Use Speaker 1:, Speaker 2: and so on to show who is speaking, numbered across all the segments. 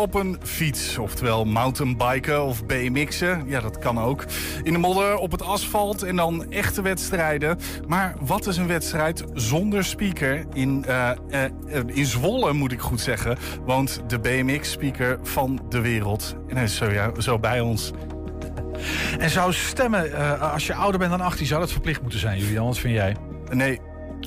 Speaker 1: op een fiets, oftewel mountainbiken of BMX'en. Ja, dat kan ook. In de modder, op het asfalt en dan echte wedstrijden. Maar wat is een wedstrijd zonder speaker? In, uh, uh, in Zwolle, moet ik goed zeggen, woont de BMX-speaker van de wereld. En hij is zo, ja, zo bij ons.
Speaker 2: En zou stemmen, uh, als je ouder bent dan 18, zou dat verplicht moeten zijn, Julian? Wat vind jij?
Speaker 1: Nee,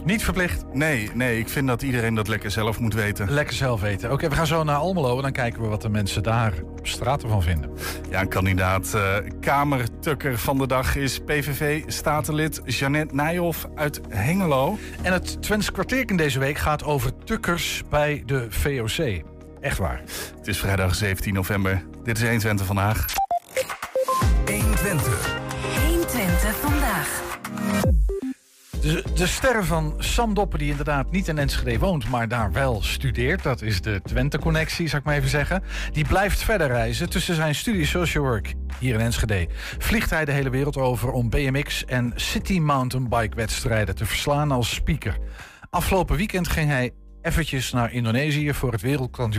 Speaker 2: niet verplicht?
Speaker 1: Nee, nee, ik vind dat iedereen dat lekker zelf moet weten.
Speaker 2: Lekker zelf weten. Oké, we gaan zo naar Almelo en dan kijken we wat de mensen daar op straat ervan vinden.
Speaker 1: Ja, een kandidaat uh, Kamertukker van de dag is PVV-statenlid Jeannette Nijhoff uit Hengelo.
Speaker 2: En het Twents kwartierken deze week gaat over tukkers bij de VOC. Echt waar.
Speaker 1: Het is vrijdag 17 november. Dit is 120 vandaag.
Speaker 3: 120. 120
Speaker 2: De, de ster van Sam Doppen, die inderdaad niet in Enschede woont, maar daar wel studeert. Dat is de Twente-connectie, zou ik maar even zeggen. Die blijft verder reizen tussen zijn studie social work hier in Enschede. Vliegt hij de hele wereld over om BMX en city mountainbike wedstrijden te verslaan als speaker. Afgelopen weekend ging hij eventjes naar Indonesië voor het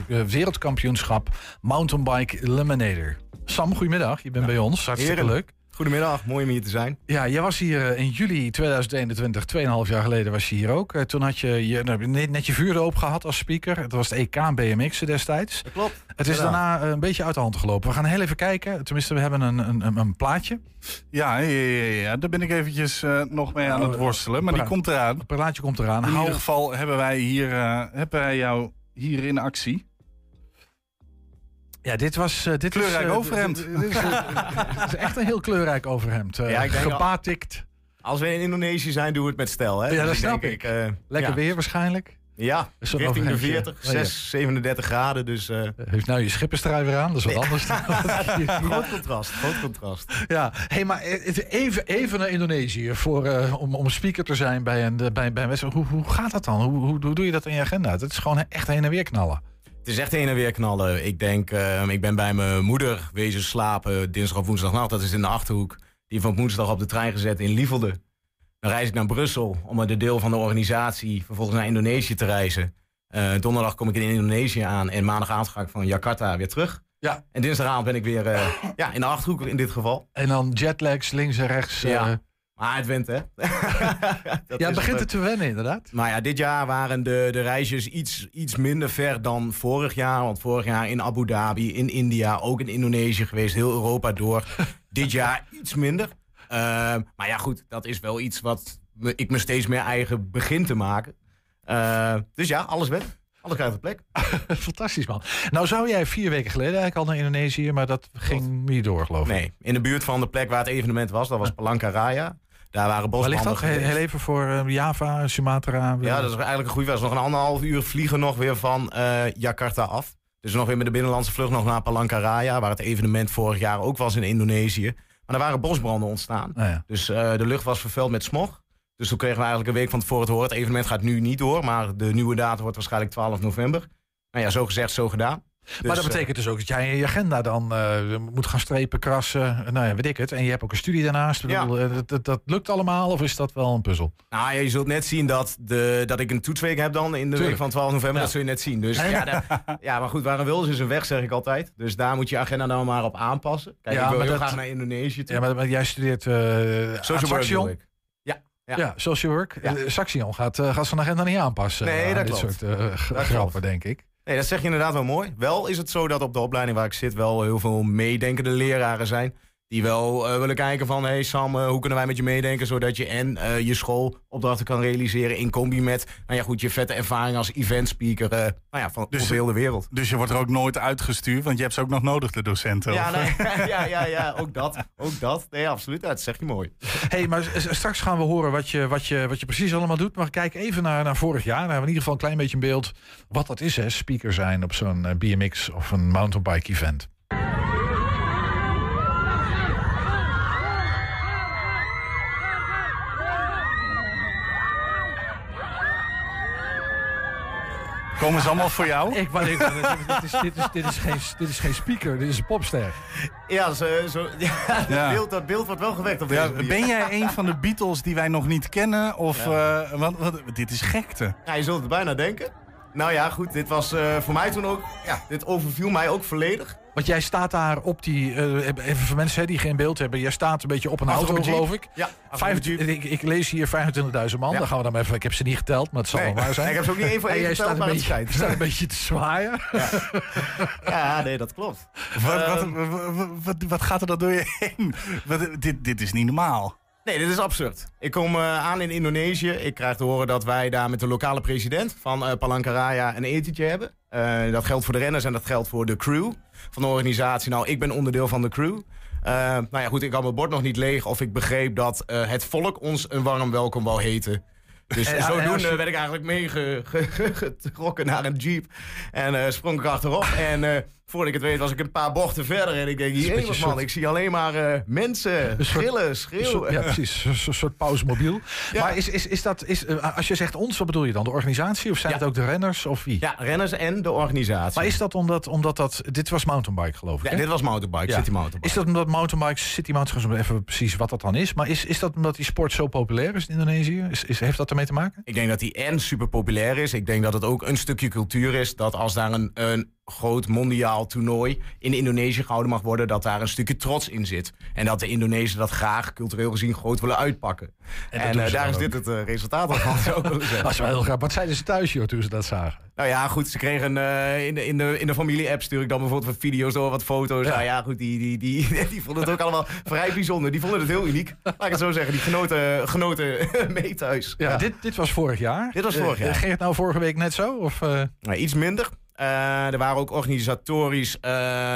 Speaker 2: wereldkampioenschap Mountainbike Eliminator. Sam, goedemiddag. Je bent bij ons. Hartstikke leuk.
Speaker 4: Goedemiddag, mooi om hier te zijn.
Speaker 2: Ja, jij was hier eh, in juli 2021, 2,5 jaar geleden was je hier ook. Eh, toen had je, je nou, net je vuur open gehad als speaker. Het was het EK BMX destijds.
Speaker 4: Dat klopt.
Speaker 2: Het is daarna eh, een beetje uit de hand gelopen. We gaan heel even kijken. Tenminste, we hebben een, een, een plaatje.
Speaker 1: Ja, ja, ja, ja, daar ben ik eventjes uh, nog mee aan het worstelen. Maar die komt eraan.
Speaker 2: Het plaatje komt eraan.
Speaker 1: In ieder geval hebben wij, hier, uh, hebben wij jou hier in actie.
Speaker 2: Ja, dit was... Uh, dit
Speaker 1: kleurrijk
Speaker 2: is,
Speaker 1: uh, overhemd.
Speaker 2: Dit, dit, is, uh, is, echt een heel kleurrijk overhemd. ja, ik denk gebatikt.
Speaker 4: Als we in Indonesië zijn, doen we het met stijl. Hè?
Speaker 2: Ja, dat dus snap ik. ik Lekker ja. weer waarschijnlijk.
Speaker 4: Ja, richting de 40, 6, 37 graden. Dus,
Speaker 2: Heeft nou je schipperstrui weer aan, dat is wat anders.
Speaker 4: groot contrast, groot contrast.
Speaker 2: Ja, hey, maar even, even naar Indonesië voor, om, om speaker te zijn bij een, bij, bij een wedstrijd. Hoe, hoe gaat dat dan? Hoe, hoe, hoe doe je dat in je agenda? Het is gewoon echt heen en weer knallen.
Speaker 4: Het is echt heen en weer knallen. Ik denk, uh, ik ben bij mijn moeder wezen slapen dinsdag of woensdagnacht. Dat is in de Achterhoek. Die van woensdag op de trein gezet in Lievelde. Dan reis ik naar Brussel om met de deel van de organisatie vervolgens naar Indonesië te reizen. Uh, donderdag kom ik in Indonesië aan en maandagavond ga ik van Jakarta weer terug.
Speaker 2: Ja.
Speaker 4: En dinsdagavond ben ik weer uh, ja, in de Achterhoek in dit geval.
Speaker 2: En dan jetlags links en rechts.
Speaker 4: Ja. Maar het went, hè?
Speaker 2: ja, het begint het te wennen, inderdaad.
Speaker 4: Maar ja, dit jaar waren de, de reisjes iets, iets minder ver dan vorig jaar. Want vorig jaar in Abu Dhabi, in India, ook in Indonesië geweest. Heel Europa door. dit jaar iets minder. Uh, maar ja, goed, dat is wel iets wat me, ik me steeds meer eigen begin te maken. Uh, dus ja, alles went. Alles krijgt een plek.
Speaker 2: Fantastisch, man. Nou zou jij vier weken geleden eigenlijk al naar Indonesië, maar dat ging niet door, geloof ik.
Speaker 4: Nee, in de buurt van de plek waar het evenement was, dat was Palangkaraya. Daar waren
Speaker 2: Waar
Speaker 4: bosbranden
Speaker 2: ligt dat? Heel, even voor uh, Java, Sumatra.
Speaker 4: Ja, dat is eigenlijk een goede was. Nog een anderhalf uur vliegen nog weer van uh, Jakarta af. Dus nog weer met de binnenlandse vlucht nog naar Palangkaraya, waar het evenement vorig jaar ook was in Indonesië. Maar er waren bosbranden ontstaan.
Speaker 2: Ja.
Speaker 4: Dus uh, de lucht was vervuild met smog. Dus toen kregen we eigenlijk een week van tevoren te horen... het evenement gaat nu niet door, maar de nieuwe datum wordt waarschijnlijk 12 november. Nou ja, zo gezegd, zo gedaan.
Speaker 2: Dus, maar dat betekent dus ook dat jij in je agenda dan uh, moet gaan strepen, krassen, nou ja, weet ik het. En je hebt ook een studie daarnaast.
Speaker 4: Ja.
Speaker 2: Bedoel, dat, dat, dat, lukt allemaal of is dat wel een puzzel?
Speaker 4: Nou ja, je zult net zien dat, de, dat ik een toetsweek heb dan in de
Speaker 2: Tuurlijk.
Speaker 4: week van 12 november.
Speaker 2: Ja.
Speaker 4: Dat zul je net zien. Dus ja, ja, maar goed, waar een wil is een weg, zeg ik altijd. Dus daar moet je agenda dan maar op aanpassen. Kijk, ik wil heel
Speaker 2: dat-
Speaker 4: graag naar Indonesië toe.
Speaker 2: Ja, maar, maar jij studeert uh,
Speaker 4: Social work. Ja, ja.
Speaker 2: Ja, social work.
Speaker 4: Ja.
Speaker 2: Eh, Saxion gaat, gaat zijn agenda niet aanpassen.
Speaker 4: Nee, dat
Speaker 2: dit
Speaker 4: klopt.
Speaker 2: soort uh, grappen, denk ik.
Speaker 4: Nee, dat zeg je inderdaad wel mooi. Wel is het zo dat op de opleiding waar ik zit wel heel veel meedenkende leraren zijn. Die wel eh, willen kijken van, hey Sam, eh, hoe kunnen wij met je meedenken... zodat je en eh, je schoolopdrachten kan realiseren in combi met... nou ja goed, je vette ervaring als eventspeaker nou ja, van
Speaker 1: Dus-
Speaker 4: over heel de wereld.
Speaker 1: Dus je wordt er ook nooit uitgestuurd, want je hebt ze ook nog nodig, de docenten.
Speaker 4: Ja, nee, ja, ja, ja, ook dat. Ook dat. Nee, absoluut. Dat zeg je mooi.
Speaker 2: hey, maar straks gaan we horen wat je, wat je, wat je precies allemaal doet. Maar kijk even naar, naar vorig jaar. Dan hebben we in ieder geval een klein beetje een beeld wat dat is, hè, speaker zijn op zo'n BMX of een mountainbike event.
Speaker 1: Komen ze allemaal voor jou?
Speaker 2: Ik, ik, dit, is, dit, is, dit, is geen, dit is geen speaker, dit is een popster.
Speaker 4: Ja, zo, zo, ja,
Speaker 1: Ja.
Speaker 4: Dat, beeld, dat beeld wordt wel gewekt op deze
Speaker 1: Ja,
Speaker 4: manier.
Speaker 1: ben jij een van de Beatles die wij nog niet kennen? Of, eh, want, want, dit is gekte.
Speaker 4: Ja, je zult het bijna denken. Nou ja, goed, dit was eh, voor mij toen ook... Ja, dit overviel mij ook volledig.
Speaker 2: Want jij staat daar op die... eh, even voor mensen hè, die geen beeld hebben. Jij staat een beetje op een auto,
Speaker 4: op
Speaker 2: geloof ik.
Speaker 4: Ja,
Speaker 2: ik, ik lees hier 25.000 man.
Speaker 4: Ja.
Speaker 2: Dan gaan we dan even... Ik heb ze niet geteld, maar het zal
Speaker 4: Nee,
Speaker 2: wel waar zijn.
Speaker 4: ik heb ze ook niet één voor
Speaker 2: En
Speaker 4: één
Speaker 2: jij staat een, beetje, staat een beetje te zwaaien.
Speaker 4: Ja, nee, dat klopt.
Speaker 1: Wat, wat, wat, wat, wat gaat er dan door je heen? Wat, dit, dit is niet normaal.
Speaker 4: Nee, dit is absurd. Ik kom eh, aan in Indonesië. Ik krijg te horen dat wij daar met de lokale president van eh Palangkaraya een etentje hebben. Eh, dat geldt voor de renners en dat geldt voor de crew van de organisatie. Nou, ik ben onderdeel van de crew. Nou ja, goed, ik had mijn bord nog niet leeg of ik begreep dat het volk ons een warm welkom wou heten. Dus
Speaker 2: En-
Speaker 4: zodoende
Speaker 2: je-
Speaker 4: werd ik eigenlijk meegetrokken naar een jeep. En sprong ik achterop. En voordat ik het weet was ik een paar bochten verder. En ik denk, jee man,
Speaker 2: soort-
Speaker 4: ik zie alleen maar eh, mensen
Speaker 2: Een
Speaker 4: schillen,
Speaker 2: Een
Speaker 4: schreeuwen.
Speaker 2: ja, precies. Een soort- pauzemobiel.
Speaker 4: Ja.
Speaker 2: Maar is, is, is dat, is, eh, als je zegt ons, wat bedoel je dan? De organisatie of zijn
Speaker 4: Ja.
Speaker 2: het ook de renners of wie?
Speaker 4: Ja, renners en de organisatie.
Speaker 2: Maar is dat omdat, omdat dat... Dit was mountainbike, geloof ik,
Speaker 4: ja,
Speaker 2: hè?
Speaker 4: dit was mountainbike, city mountainbike.
Speaker 2: Is dat omdat mountainbikes, city mountainbikes, even precies wat dat dan is. Maar is, is dat omdat die sport zo populair is in Indonesië? Is, is, heeft dat ermee te maken?
Speaker 4: Ik denk dat die en super populair is. Ik denk dat het ook een stukje cultuur is. Dat als daar een, een groot mondiaal toernooi in Indonesië gehouden mag worden... dat daar een stukje trots in zit. En dat de Indonesiërs dat graag cultureel gezien groot willen uitpakken.
Speaker 2: En
Speaker 4: En, eh, daar is
Speaker 2: ook.
Speaker 4: dit het eh, resultaat van.
Speaker 2: Dat is wel heel grappig. Wat zeiden ze thuis, joh, toen ze dat zagen?
Speaker 4: Nou ja, goed, ze kregen eh, in de, in de, in de familie-app stuur ik dan bijvoorbeeld wat video's door, wat foto's.
Speaker 2: Ja.
Speaker 4: Nou ja, goed, die, die, die, die vonden het ook allemaal vrij bijzonder. Die vonden het heel uniek. Laat ik het zo zeggen, die genoten, genoten mee thuis.
Speaker 2: Ja, Dit, dit was vorig jaar.
Speaker 4: Dit was vorig jaar.
Speaker 2: ging het nou vorige week net zo? Of, eh,
Speaker 4: Nou, iets minder. Eh, er waren ook organisatorisch. eh,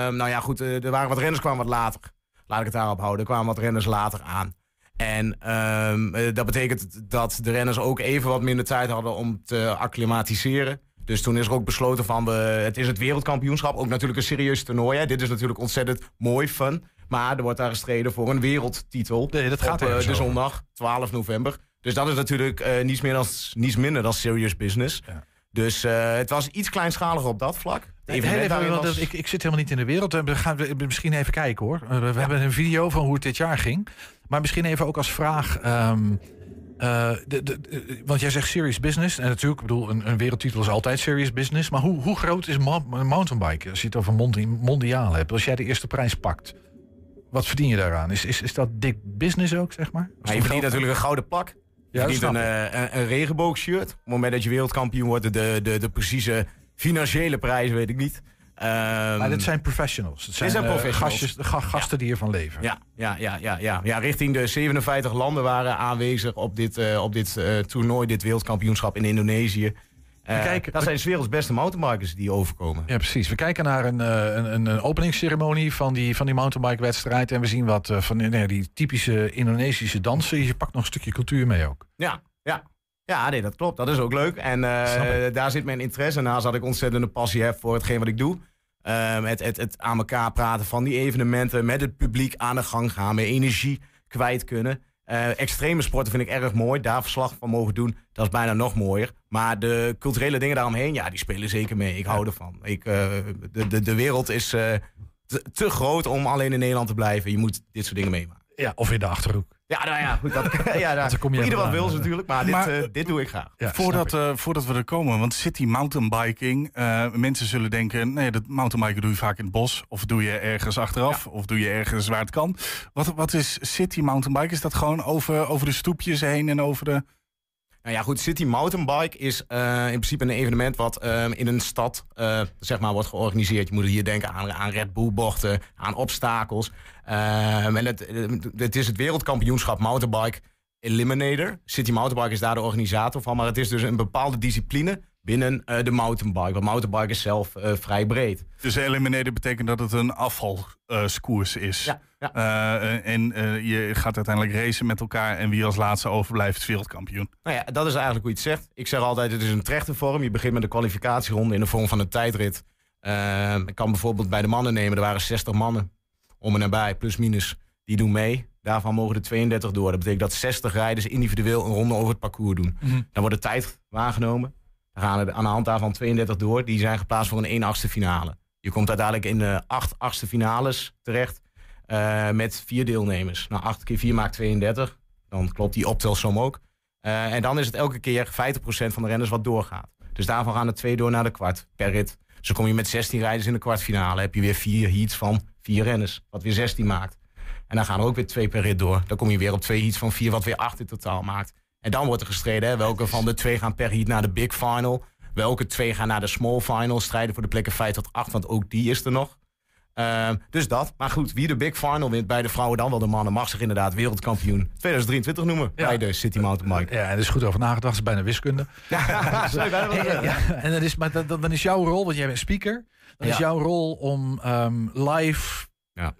Speaker 4: nou ja, goed. eh, er waren wat renners kwamen wat later. Laat ik het daarop houden. Er kwamen wat renners later aan. En ehm, eh, dat betekent dat de renners ook even wat minder tijd hadden om te acclimatiseren. Dus toen is er ook besloten van, we, het is het wereldkampioenschap. Ook natuurlijk een serieus toernooi. Hè. Dit is natuurlijk ontzettend mooi, fun. Maar er wordt daar gestreden voor een wereldtitel.
Speaker 2: Nee, dat gaat
Speaker 4: op de zondag, 12 november. Dus dat is natuurlijk niets, meer dan, niets minder dan serious business.
Speaker 2: Ja.
Speaker 4: Dus eh, het was iets kleinschaliger op dat vlak.
Speaker 2: Even, want
Speaker 4: was-
Speaker 2: ik, ik zit helemaal niet in de wereld. Eh, We gaan we- misschien even kijken hoor. Eh, We, hebben een video van hoe het dit jaar ging. Maar misschien even ook als vraag. ehm, eh, de, de, de- want jij zegt serious business. En natuurlijk, ik bedoel, een, een wereldtitel is altijd serious business. Maar hoe, hoe groot is mo- mountainbiken als je het over mondi mondiaal hebt? Als jij de eerste prijs pakt. Wat verdien je daaraan? Is, is, is dat dik business ook, zeg maar?
Speaker 4: Maar je
Speaker 2: het
Speaker 4: verdient natuurlijk een gouden plak. Je
Speaker 2: Ja,
Speaker 4: verdient een, eh, een, een regenboogshirt. Op het moment dat je wereldkampioen wordt, de, de, de precieze financiële prijs weet ik niet. Ehm,
Speaker 2: Maar dit zijn professionals. Het zijn,
Speaker 4: zijn
Speaker 2: eh,
Speaker 4: professionals.
Speaker 2: gastjes, de ga- gasten die ervan leven.
Speaker 4: ja, ja, ja, ja, ja, ja, richting de 57 landen waren aanwezig op dit, eh, op dit eh, toernooi, dit wereldkampioenschap in Indonesië. Eh,
Speaker 2: kijken-
Speaker 4: dat zijn 's werelds beste mountainbikers die overkomen.
Speaker 2: Ja, precies. We kijken naar een, eh, een, een, openingsceremonie van die, van die mountainbike-wedstrijd. En we zien wat eh, van nee, die typische Indonesische dansen. Je pakt nog een stukje cultuur mee ook.
Speaker 4: Ja, ja. Ja, nee, dat klopt. Dat is ook leuk. En daar zit mijn interesse. Naast dat ik ontzettende passie heb voor hetgeen wat ik doe. Ehm, het, het, het aan elkaar praten van die evenementen. Met het publiek aan de gang gaan. Met energie kwijt kunnen. Eh, extreme sporten vind ik erg mooi. Daar verslag van mogen doen, dat is bijna nog mooier. Maar de culturele dingen daaromheen, ja, die spelen zeker mee. Ik hou ervan. Ik, eh, de, de, de wereld is eh, te, te groot om alleen in Nederland te blijven. Je moet dit soort dingen meemaken.
Speaker 2: Ja, of in de achterhoek.
Speaker 4: Ja, nou ja, goed. Dat, ja,
Speaker 2: dan kom je
Speaker 4: ieder wat wil ze natuurlijk. Maar,
Speaker 1: Maar-
Speaker 4: dit, eh, dit doe ik graag.
Speaker 2: Ja,
Speaker 1: voordat,
Speaker 2: ik.
Speaker 1: eh, voordat we er komen, want city mountainbiking, eh, mensen zullen denken, nee, dat mountainbiken doe je vaak in het bos, of doe je ergens achteraf, of doe je ergens waar het kan. Wat, wat is city mountainbike? Is dat gewoon over, over de stoepjes heen en over de...
Speaker 4: Nou ja, goed. City Mountain Bike is eh, in principe een evenement wat eh, in een stad eh, zeg maar wordt georganiseerd. Je moet hier denken aan, aan Red Bull bochten, aan obstakels. Ehm, en het, het is het wereldkampioenschap mountainbike Eliminator. City Mountainbike is daar de organisator van, maar het is dus een bepaalde discipline binnen eh, de mountainbike. Want mountainbike is zelf eh, vrij breed.
Speaker 1: Dus eliminator betekent dat het een afvalskoers is.
Speaker 4: Ja, ja.
Speaker 1: Eh, en je gaat uiteindelijk racen met elkaar en wie als laatste overblijft is wereldkampioen.
Speaker 4: Nou ja, dat is eigenlijk hoe je het zegt. Ik zeg altijd, het is een trechtervorm. Je begint met een kwalificatieronde in de vorm van een tijdrit. Ik kan bijvoorbeeld bij de mannen nemen. Er waren 60 mannen om en nabij, plus minus. Die doen mee. Daarvan mogen er 32 door. Dat betekent dat 60 rijders individueel een ronde over het parcours doen.
Speaker 2: Mhm.
Speaker 4: Dan wordt de tijd waargenomen. Dan gaan aan de hand daarvan 32 door. Die zijn geplaatst voor een 1 achtste finale. Je komt uiteindelijk in de 8 achtste finales terecht. eh, met vier deelnemers. Nou, 8 keer 4 maakt 32. Dan klopt die optelsom ook. Eh, en dan is het elke keer 50% van de renners wat doorgaat. Dus daarvan gaan er twee door naar de kwart per rit. Dus kom je met 16 rijders in de kwartfinale. Heb je weer vier heats van vier renners, wat weer 16 maakt. En dan gaan er ook weer twee per rit door. Dan kom je weer op twee heats van vier, wat weer acht in totaal maakt. En dan wordt er gestreden, hè, welke van de twee gaan per heat naar de big final. Welke twee gaan naar de small final, strijden voor de plekken 5 tot 8, want ook die is er nog. Ehm, dus dat. Maar goed, wie de big final wint bij de vrouwen dan wel de mannen, mag zich inderdaad wereldkampioen 2023 noemen
Speaker 2: Ja.
Speaker 4: bij de City Mountain Bike.
Speaker 2: Ja, er is goed over nagedacht. Dat is bijna wiskunde.
Speaker 4: Ja, bijna
Speaker 2: en dan is, maar dan, dan is jouw rol, want jij bent speaker. Dan is jouw rol om ehm, live
Speaker 4: Ja.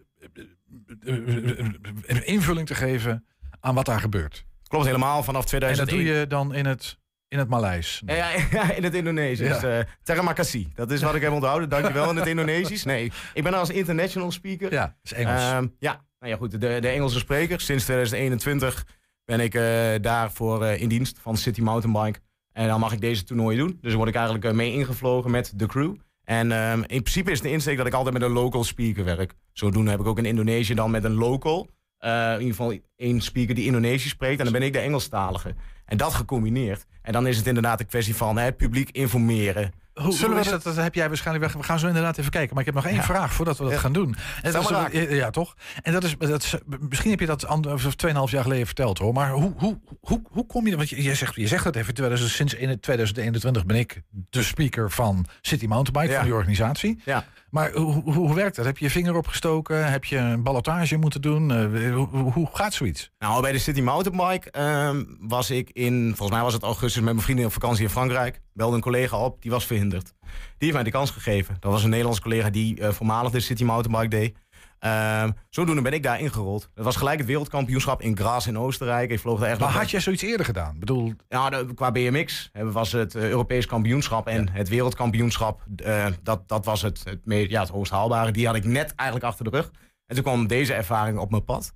Speaker 2: een invulling te geven aan wat daar gebeurt.
Speaker 4: Klopt helemaal, vanaf
Speaker 2: En
Speaker 4: 2001.
Speaker 2: dat doe je dan in het, in het Maleis.
Speaker 4: Ja, ja, ja, in het Indonesisch.
Speaker 2: Ja.
Speaker 4: Terima kasih. Dat is wat ik heb onthouden. Dankjewel in het Indonesisch. Nee, ik ben als international speaker.
Speaker 2: Ja, dat is Engels.
Speaker 4: Ehm, ja, nou ja, goed. De, de Engelse spreker. Sinds 2021 ben ik eh, daarvoor eh, in dienst van City Mountain Bike. En dan mag ik deze toernooien doen. Dus dan word ik eigenlijk eh, mee ingevlogen met de crew. En ehm, in principe is de insteek dat ik altijd met een local speaker werk. Zodoende heb ik ook in Indonesië dan met een local. Eh, in ieder geval één speaker die Indonesisch spreekt. En dan ben ik de Engelstalige. En dat gecombineerd. En dan is het inderdaad een kwestie van hè, het publiek informeren.
Speaker 2: Hoe,
Speaker 1: Zullen
Speaker 2: hoe
Speaker 1: we
Speaker 2: dat? Dat heb jij waarschijnlijk weg. We gaan zo inderdaad even kijken. Maar ik heb nog één vraag voordat we dat
Speaker 4: Ja.
Speaker 2: gaan doen. En dat is, ja, toch? En dat is, dat is, misschien heb je dat ander- of 2,5 jaar geleden verteld hoor. Maar hoe, hoe, hoe, hoe kom je... Want je, je zegt, je zegt het even. 2000, sinds in 2021 ben ik de speaker van City Mountain Bike,
Speaker 4: Ja.
Speaker 2: van die organisatie.
Speaker 4: Ja.
Speaker 2: Maar hoe, hoe, hoe werkt dat? Heb je je vinger opgestoken? Heb je een ballotage moeten doen? Eh, hoe, gaat zoiets?
Speaker 4: Nou, bij de City Mountain Bike ehm, was ik in, volgens mij was het augustus, met mijn vrienden op vakantie in Frankrijk. Belde een collega op, die was verhinderd. Die heeft mij de kans gegeven. Dat was een Nederlands collega die eh, voormalig de City Mountain Bike deed. Ehm, zodoende ben ik daar ingerold. Dat was gelijk het wereldkampioenschap in Graz in Oostenrijk. Ik vloog daar echt
Speaker 2: Maar had jij zoiets eerder gedaan? Ik bedoel,
Speaker 4: Ja, de- qua BMX hè, was het eh, Europees kampioenschap en het wereldkampioenschap. eh, dat, dat was het, het, ja, het hoogst haalbare. Die had ik net eigenlijk achter de rug. En toen kwam deze ervaring op mijn pad.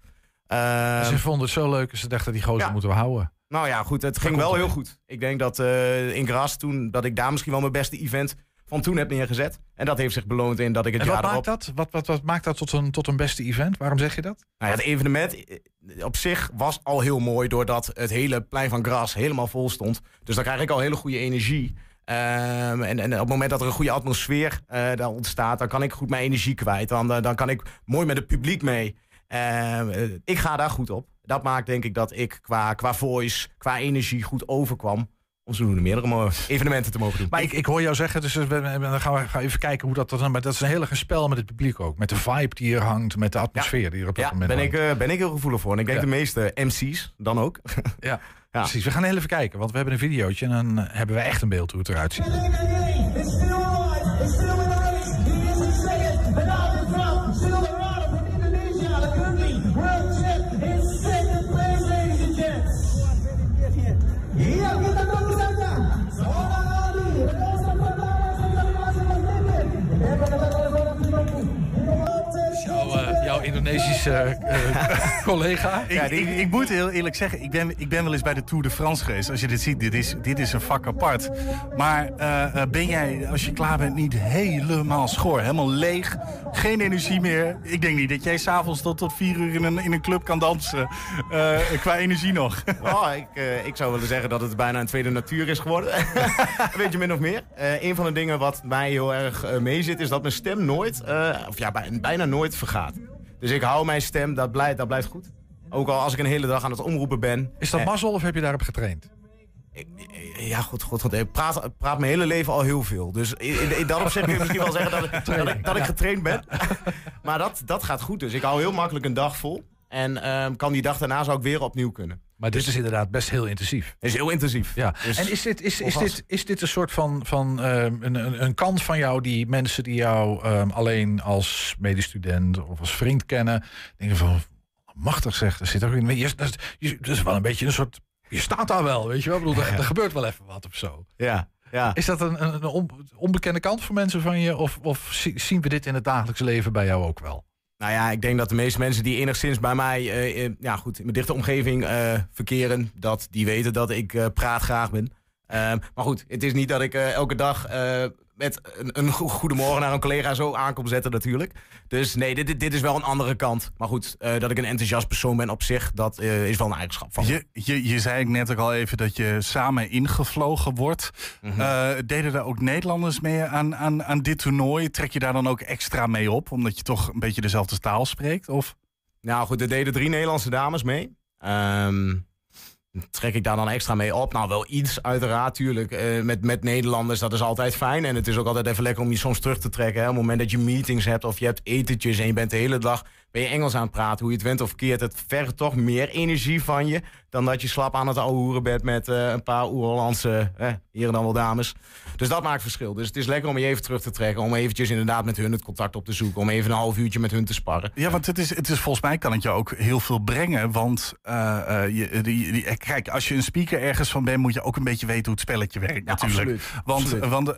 Speaker 4: Ehm,
Speaker 2: ze vonden het zo leuk en ze dachten die gozer
Speaker 4: ja.
Speaker 2: moeten we houden.
Speaker 4: Nou ja, goed, het ging wel heel goed. Ik denk dat eh, in Gras toen, dat ik daar misschien wel mijn beste event van toen heb neergezet. En dat heeft zich beloond in dat ik het
Speaker 2: En
Speaker 4: jaar
Speaker 2: wat
Speaker 4: erop...
Speaker 2: maakt dat? Wat, wat, wat maakt dat tot een, tot een beste event? Waarom zeg je dat?
Speaker 4: Nou ja, het evenement eh, op zich was al heel mooi... doordat het hele plein van Gras helemaal vol stond. Dus dan krijg ik al hele goede energie. Ehm, en, en op het moment dat er een goede atmosfeer eh, daar ontstaat... dan kan ik goed mijn energie kwijt. Dan, dan kan ik mooi met het publiek mee. Ehm, eh, ik ga daar goed op. Dat maakt denk ik dat ik qua, qua voice, qua energie goed overkwam... om zodoende meerdere evenementen te mogen doen.
Speaker 2: Maar ik, ik hoor jou zeggen, dus we, dan gaan we gaan even kijken hoe dat dan... Maar dat is een hele spel met het publiek ook. Met de vibe die hier hangt, met de atmosfeer die er op dat
Speaker 4: Ja,
Speaker 2: moment
Speaker 4: ben ik,
Speaker 2: hangt.
Speaker 4: eh, ben ik heel gevoelig voor. En ik denk
Speaker 2: Ja.
Speaker 4: de meeste MC's dan ook.
Speaker 2: Ja,
Speaker 4: Ja.
Speaker 2: precies. We gaan heel even kijken, want we hebben een videootje... en dan hebben we echt een beeld hoe het eruit ziet. Indonesische eh, collega.
Speaker 1: Ik, ik, ik moet heel eerlijk zeggen, ik ben, ik ben wel eens bij de Tour de France geweest. Als je dit ziet, dit is, dit is een vak apart. Maar eh, eh, ben jij, als je klaar bent, niet helemaal schor? Helemaal leeg? Geen energie meer? Ik denk niet dat jij s'avonds tot, tot vier uur in een, in een club kan dansen. eh, qua energie nog.
Speaker 4: Oh, ik, eh, ik zou willen zeggen dat het bijna een tweede natuur is geworden. Weet je min of meer. Eh, een van de dingen wat mij heel erg meezit is dat mijn stem nooit, eh, of ja, bij- bijna nooit vergaat. Dus ik hou mijn stem, dat blijft, dat blijft goed. Ook al als ik een hele dag aan het omroepen ben.
Speaker 2: Is dat
Speaker 4: Eh,
Speaker 2: mazzel of heb je daarop getraind?
Speaker 4: ik- Ja, goed, goed, goed. Ik praat, praat mijn hele leven al heel veel. Dus in, in, dat opzicht kun je misschien wel zeggen dat ik, dat ik, dat ik getraind ben. maar dat, dat gaat goed. Dus ik hou heel makkelijk een dag vol. En ehm, kan die dag daarna zou ik weer opnieuw kunnen.
Speaker 2: Maar dit is inderdaad best heel intensief.
Speaker 4: Is heel intensief.
Speaker 2: Ja.
Speaker 4: Dus-
Speaker 2: en is dit, is, is, dit, is dit een soort van, van ehm, een, een, een kant van jou die mensen die jou ehm, alleen als medestudent of als vriend kennen, denken van machtig zeg, er zit ook in. Je, dat, is, je, dat is wel een beetje een soort. Je staat daar wel, weet je wel? Ik bedoel, er, er gebeurt wel even wat of zo.
Speaker 4: Ja, ja.
Speaker 2: Is dat een, een, een on- onbekende kant voor mensen van je? Of, of zi- zien we dit in het dagelijks leven bij jou ook wel?
Speaker 4: Nou ja, ik denk dat de meeste mensen die enigszins bij mij eh, in, ja, goed, in mijn dichte omgeving eh, verkeren, dat die weten dat ik eh, praat graag ben. Ehm, maar goed, het is niet dat ik eh, elke dag eh, met een, een go- goedemorgen naar een collega zo aankom zetten natuurlijk. Dus nee, dit, dit- is wel een andere kant. Maar goed, eh, dat ik een enthousiast persoon ben op zich, dat is wel een eigenschap van.
Speaker 1: Je, je, je zei net ook al even dat je samen ingevlogen wordt.
Speaker 4: Mhm.
Speaker 1: Deden er ook Nederlanders mee aan, aan, aan dit toernooi? Trek je daar dan ook extra mee op, omdat je toch een beetje dezelfde taal spreekt? Of?
Speaker 4: Nou goed, er deden drie Nederlandse dames mee. Ehm, trek ik daar dan extra mee op? Nou, wel iets, uiteraard, tuurlijk. Eh, met, met Nederlanders, dat is altijd fijn. En het is ook altijd even lekker om je soms terug te trekken. Hè? Op het moment dat je meetings hebt of je hebt etentjes... en je bent de hele dag ben je Engels aan het praten. Hoe je het went of keert, het vergt toch meer energie van je... dan dat je slap aan het ouwe hoeren bent met eh, een paar oer-Hollandse... Eh, hier en dan wel dames. Dus dat maakt verschil. Dus het is lekker om je even terug te trekken... om eventjes inderdaad met hun het contact op te zoeken... om even een half uurtje met hun te sparren.
Speaker 1: Ja, want het is, het is volgens mij kan het je ook heel veel brengen. Want eh, eh, je, die, die- kijk, als je een speaker ergens van bent, moet je ook een beetje weten hoe het spelletje werkt. natuurlijk.
Speaker 4: absoluut.
Speaker 1: Want,
Speaker 4: Absoluut.
Speaker 1: want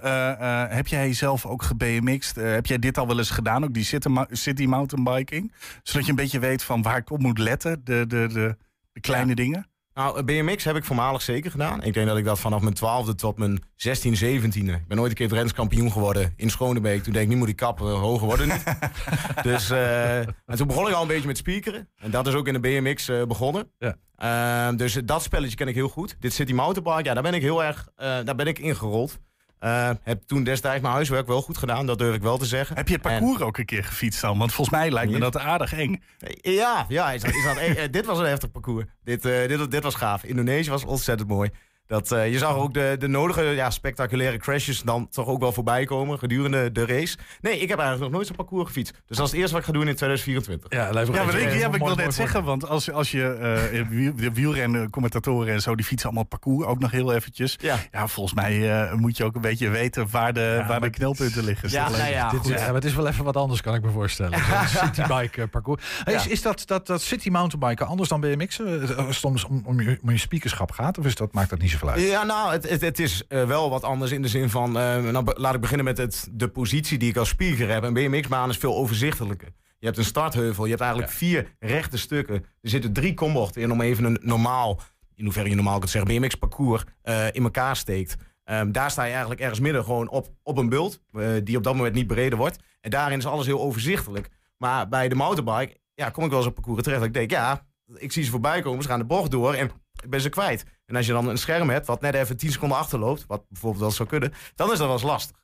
Speaker 1: heb jij zelf ook ge-BMX'd? Eh, heb jij dit al wel eens gedaan? Ook die city mountainbiking? Zodat je een beetje weet van waar ik op moet letten. De, de, de, de kleine
Speaker 4: Ja.
Speaker 1: dingen.
Speaker 4: Nou, eh, BMX heb ik voormalig zeker gedaan. Ik denk dat ik dat vanaf mijn twaalfde tot mijn 16, 17e. Ik ben nooit een keer renskampioen geworden in Schonebeek. Toen denk ik, nu moet ik kappen, hoger worden niet. dus, eh, en toen begon ik al een beetje met speakeren. En dat is ook in de BMX eh, begonnen.
Speaker 2: Ja.
Speaker 4: Ehm, dus dat spelletje ken ik heel goed. Dit City Mountainbike, ja, daar ben ik heel erg eh, daar ben ik ingerold. Eh, heb toen destijds mijn huiswerk wel goed gedaan, dat durf ik wel te zeggen.
Speaker 1: Heb je het
Speaker 4: En-
Speaker 1: parcours ook een keer gefietst dan? Want volgens mij lijkt me dat aardig eng.
Speaker 4: Ja, ja is dat, is dat, eh, eh, dit was een heftig parcours. Dit, dit, dit was gaaf. Indonesië was ontzettend mooi. Dat, eh, je zag ook de, de nodige ja, spectaculaire crashes dan toch ook wel voorbij komen gedurende de race. Nee, ik heb eigenlijk nog nooit zo'n parcours gefietst. Dus dat is het eerste wat ik ga doen in 2024.
Speaker 2: Ja, lijkt me
Speaker 1: Ja, maar ik, ja, ik wil
Speaker 2: mooi
Speaker 1: net zeggen, want als, als je eh, de wielrennen, commentatoren en zo, die fietsen allemaal parcours ook nog heel eventjes.
Speaker 4: Ja.
Speaker 1: Ja, volgens mij eh, moet je ook een beetje weten waar de, waar de knelpunten liggen.
Speaker 4: Ja, nou ja,
Speaker 2: Dit,
Speaker 4: goed.
Speaker 2: ja, maar het is wel even wat anders, kan ik me voorstellen. Citybike parcours. Is, is dat, dat, dat city mountainbiken anders dan BMX? Als het soms om, om, je, om je speakerschap gaat? Of is dat, maakt dat niet zoveel uit?
Speaker 4: Ja, nou, het, het, het is eh, wel wat anders in de zin van... eh, nou, laat ik beginnen met het, de positie die ik als speaker heb. Een BMX-baan is veel overzichtelijker. Je hebt een startheuvel, je hebt eigenlijk vier rechte stukken. Er zitten drie kombochten in om even een normaal... in hoeverre je normaal kunt zeggen, BMX-parcours eh, in elkaar steekt. Ehm, daar sta je eigenlijk ergens midden gewoon op, op een bult... die op dat moment niet breder wordt. En daarin is alles heel overzichtelijk. Maar bij de mountainbike ja, kom ik wel eens op parcours terecht. dat Ik denk, ja, ik zie ze voorbij komen, ze gaan de bocht door en ik ben ze kwijt. En als je dan een scherm hebt wat net even 10 seconden achterloopt, wat bijvoorbeeld wel zou kunnen, dan is dat wel eens lastig.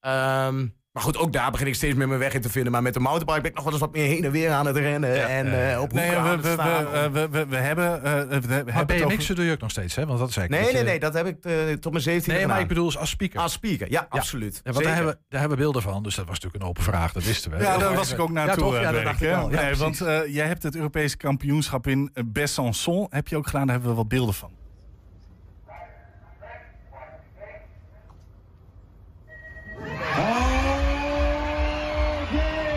Speaker 4: Ehm, maar goed, ook daar begin ik steeds meer mijn weg in te vinden. Maar met de mountainbike ben ik nog wel eens wat meer heen en weer aan het rennen. en eh, op hoeken
Speaker 1: Nee,
Speaker 4: aan
Speaker 1: we,
Speaker 4: staan.
Speaker 1: we, we, we hebben, eh, we, we hebben
Speaker 2: Maar
Speaker 1: over-
Speaker 2: BMX doe je ook nog steeds, hè? Want dat is eigenlijk
Speaker 4: nee, nee,
Speaker 2: je-
Speaker 4: nee, dat heb ik eh, tot mijn 17
Speaker 2: Nee, maar ik bedoel als speaker.
Speaker 4: Als speaker, ja, absoluut.
Speaker 2: Ja, want daar hebben, daar hebben we beelden van, dus dat was natuurlijk een open vraag, dat wisten we.
Speaker 1: Ja, daar was ik ook naartoe
Speaker 2: Ja, toch? dacht ik wel. Ja,
Speaker 1: nee, want eh, jij hebt het Europese kampioenschap in Besançon. Heb je ook gedaan, daar hebben we wat beelden van.
Speaker 5: Okay,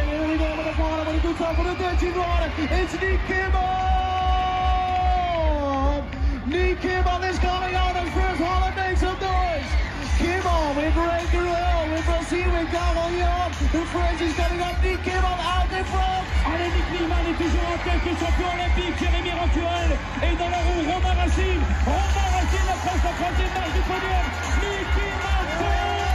Speaker 5: here we go with the bottom of the good time for the 13 rider. It's Nick Kimmel. Nick Kimmel is coming out of first. Holland makes some noise. Kimmel with Ray Guerrero with Brazil with Gavalion. The French is coming up. Nick Kimmel out in front.
Speaker 6: Allez, Nick Niemann est toujours en tête, le champion olympique, Jérémy Rantuel. Et dans la roue, Romain Racine. Romain Racine approche la troisième marche du podium. Nick championnat.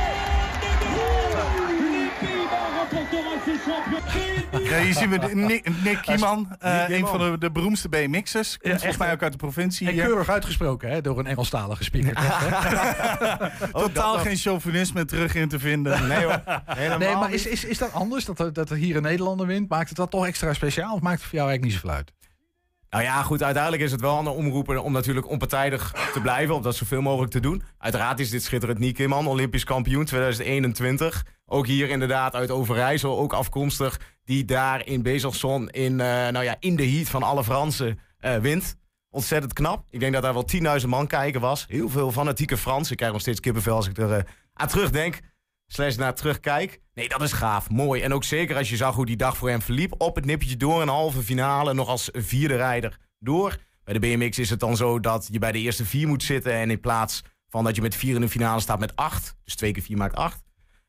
Speaker 1: Ja, hier zien we de- Nick, Nick Kieman, eh, een van de, de beroemste BMX'ers. Komt volgens
Speaker 2: echt,
Speaker 1: mij ook uit de provincie
Speaker 2: En
Speaker 1: hier.
Speaker 2: keurig uitgesproken, hè, door een Engelstalige speaker. toch, hè?
Speaker 1: Totaal geen chauvinisme terug in te vinden.
Speaker 4: Nee hoor, helemaal
Speaker 2: Nee, maar is, is, is dat anders, dat, dat er hier een Nederlander wint? Maakt het dat toch extra speciaal? Of maakt het voor jou eigenlijk niet zoveel uit?
Speaker 4: Nou ja, goed, uiteindelijk is het wel aan de omroepen om natuurlijk onpartijdig te blijven, om dat zoveel mogelijk te doen. Uiteraard is dit schitterend Niek Kimman, Olympisch kampioen 2021. Ook hier inderdaad uit Overijssel, ook afkomstig, die daar in Bezelson in, eh, nou ja, in de heat van alle Fransen eh, wint. Ontzettend knap. Ik denk dat daar wel 10.000 man kijken was. Heel veel fanatieke Fransen. Ik krijg nog steeds kippenvel als ik er eh, aan terugdenk. Slash naar terugkijk. Nee, dat is gaaf. Mooi. En ook zeker als je zag hoe die dag voor hem verliep. Op het nippertje door een halve finale. Nog als vierde rijder door. Bij de BMX is het dan zo dat je bij de eerste vier moet zitten. En in plaats van dat je met vier in de finale staat met acht. Dus twee keer vier maakt acht.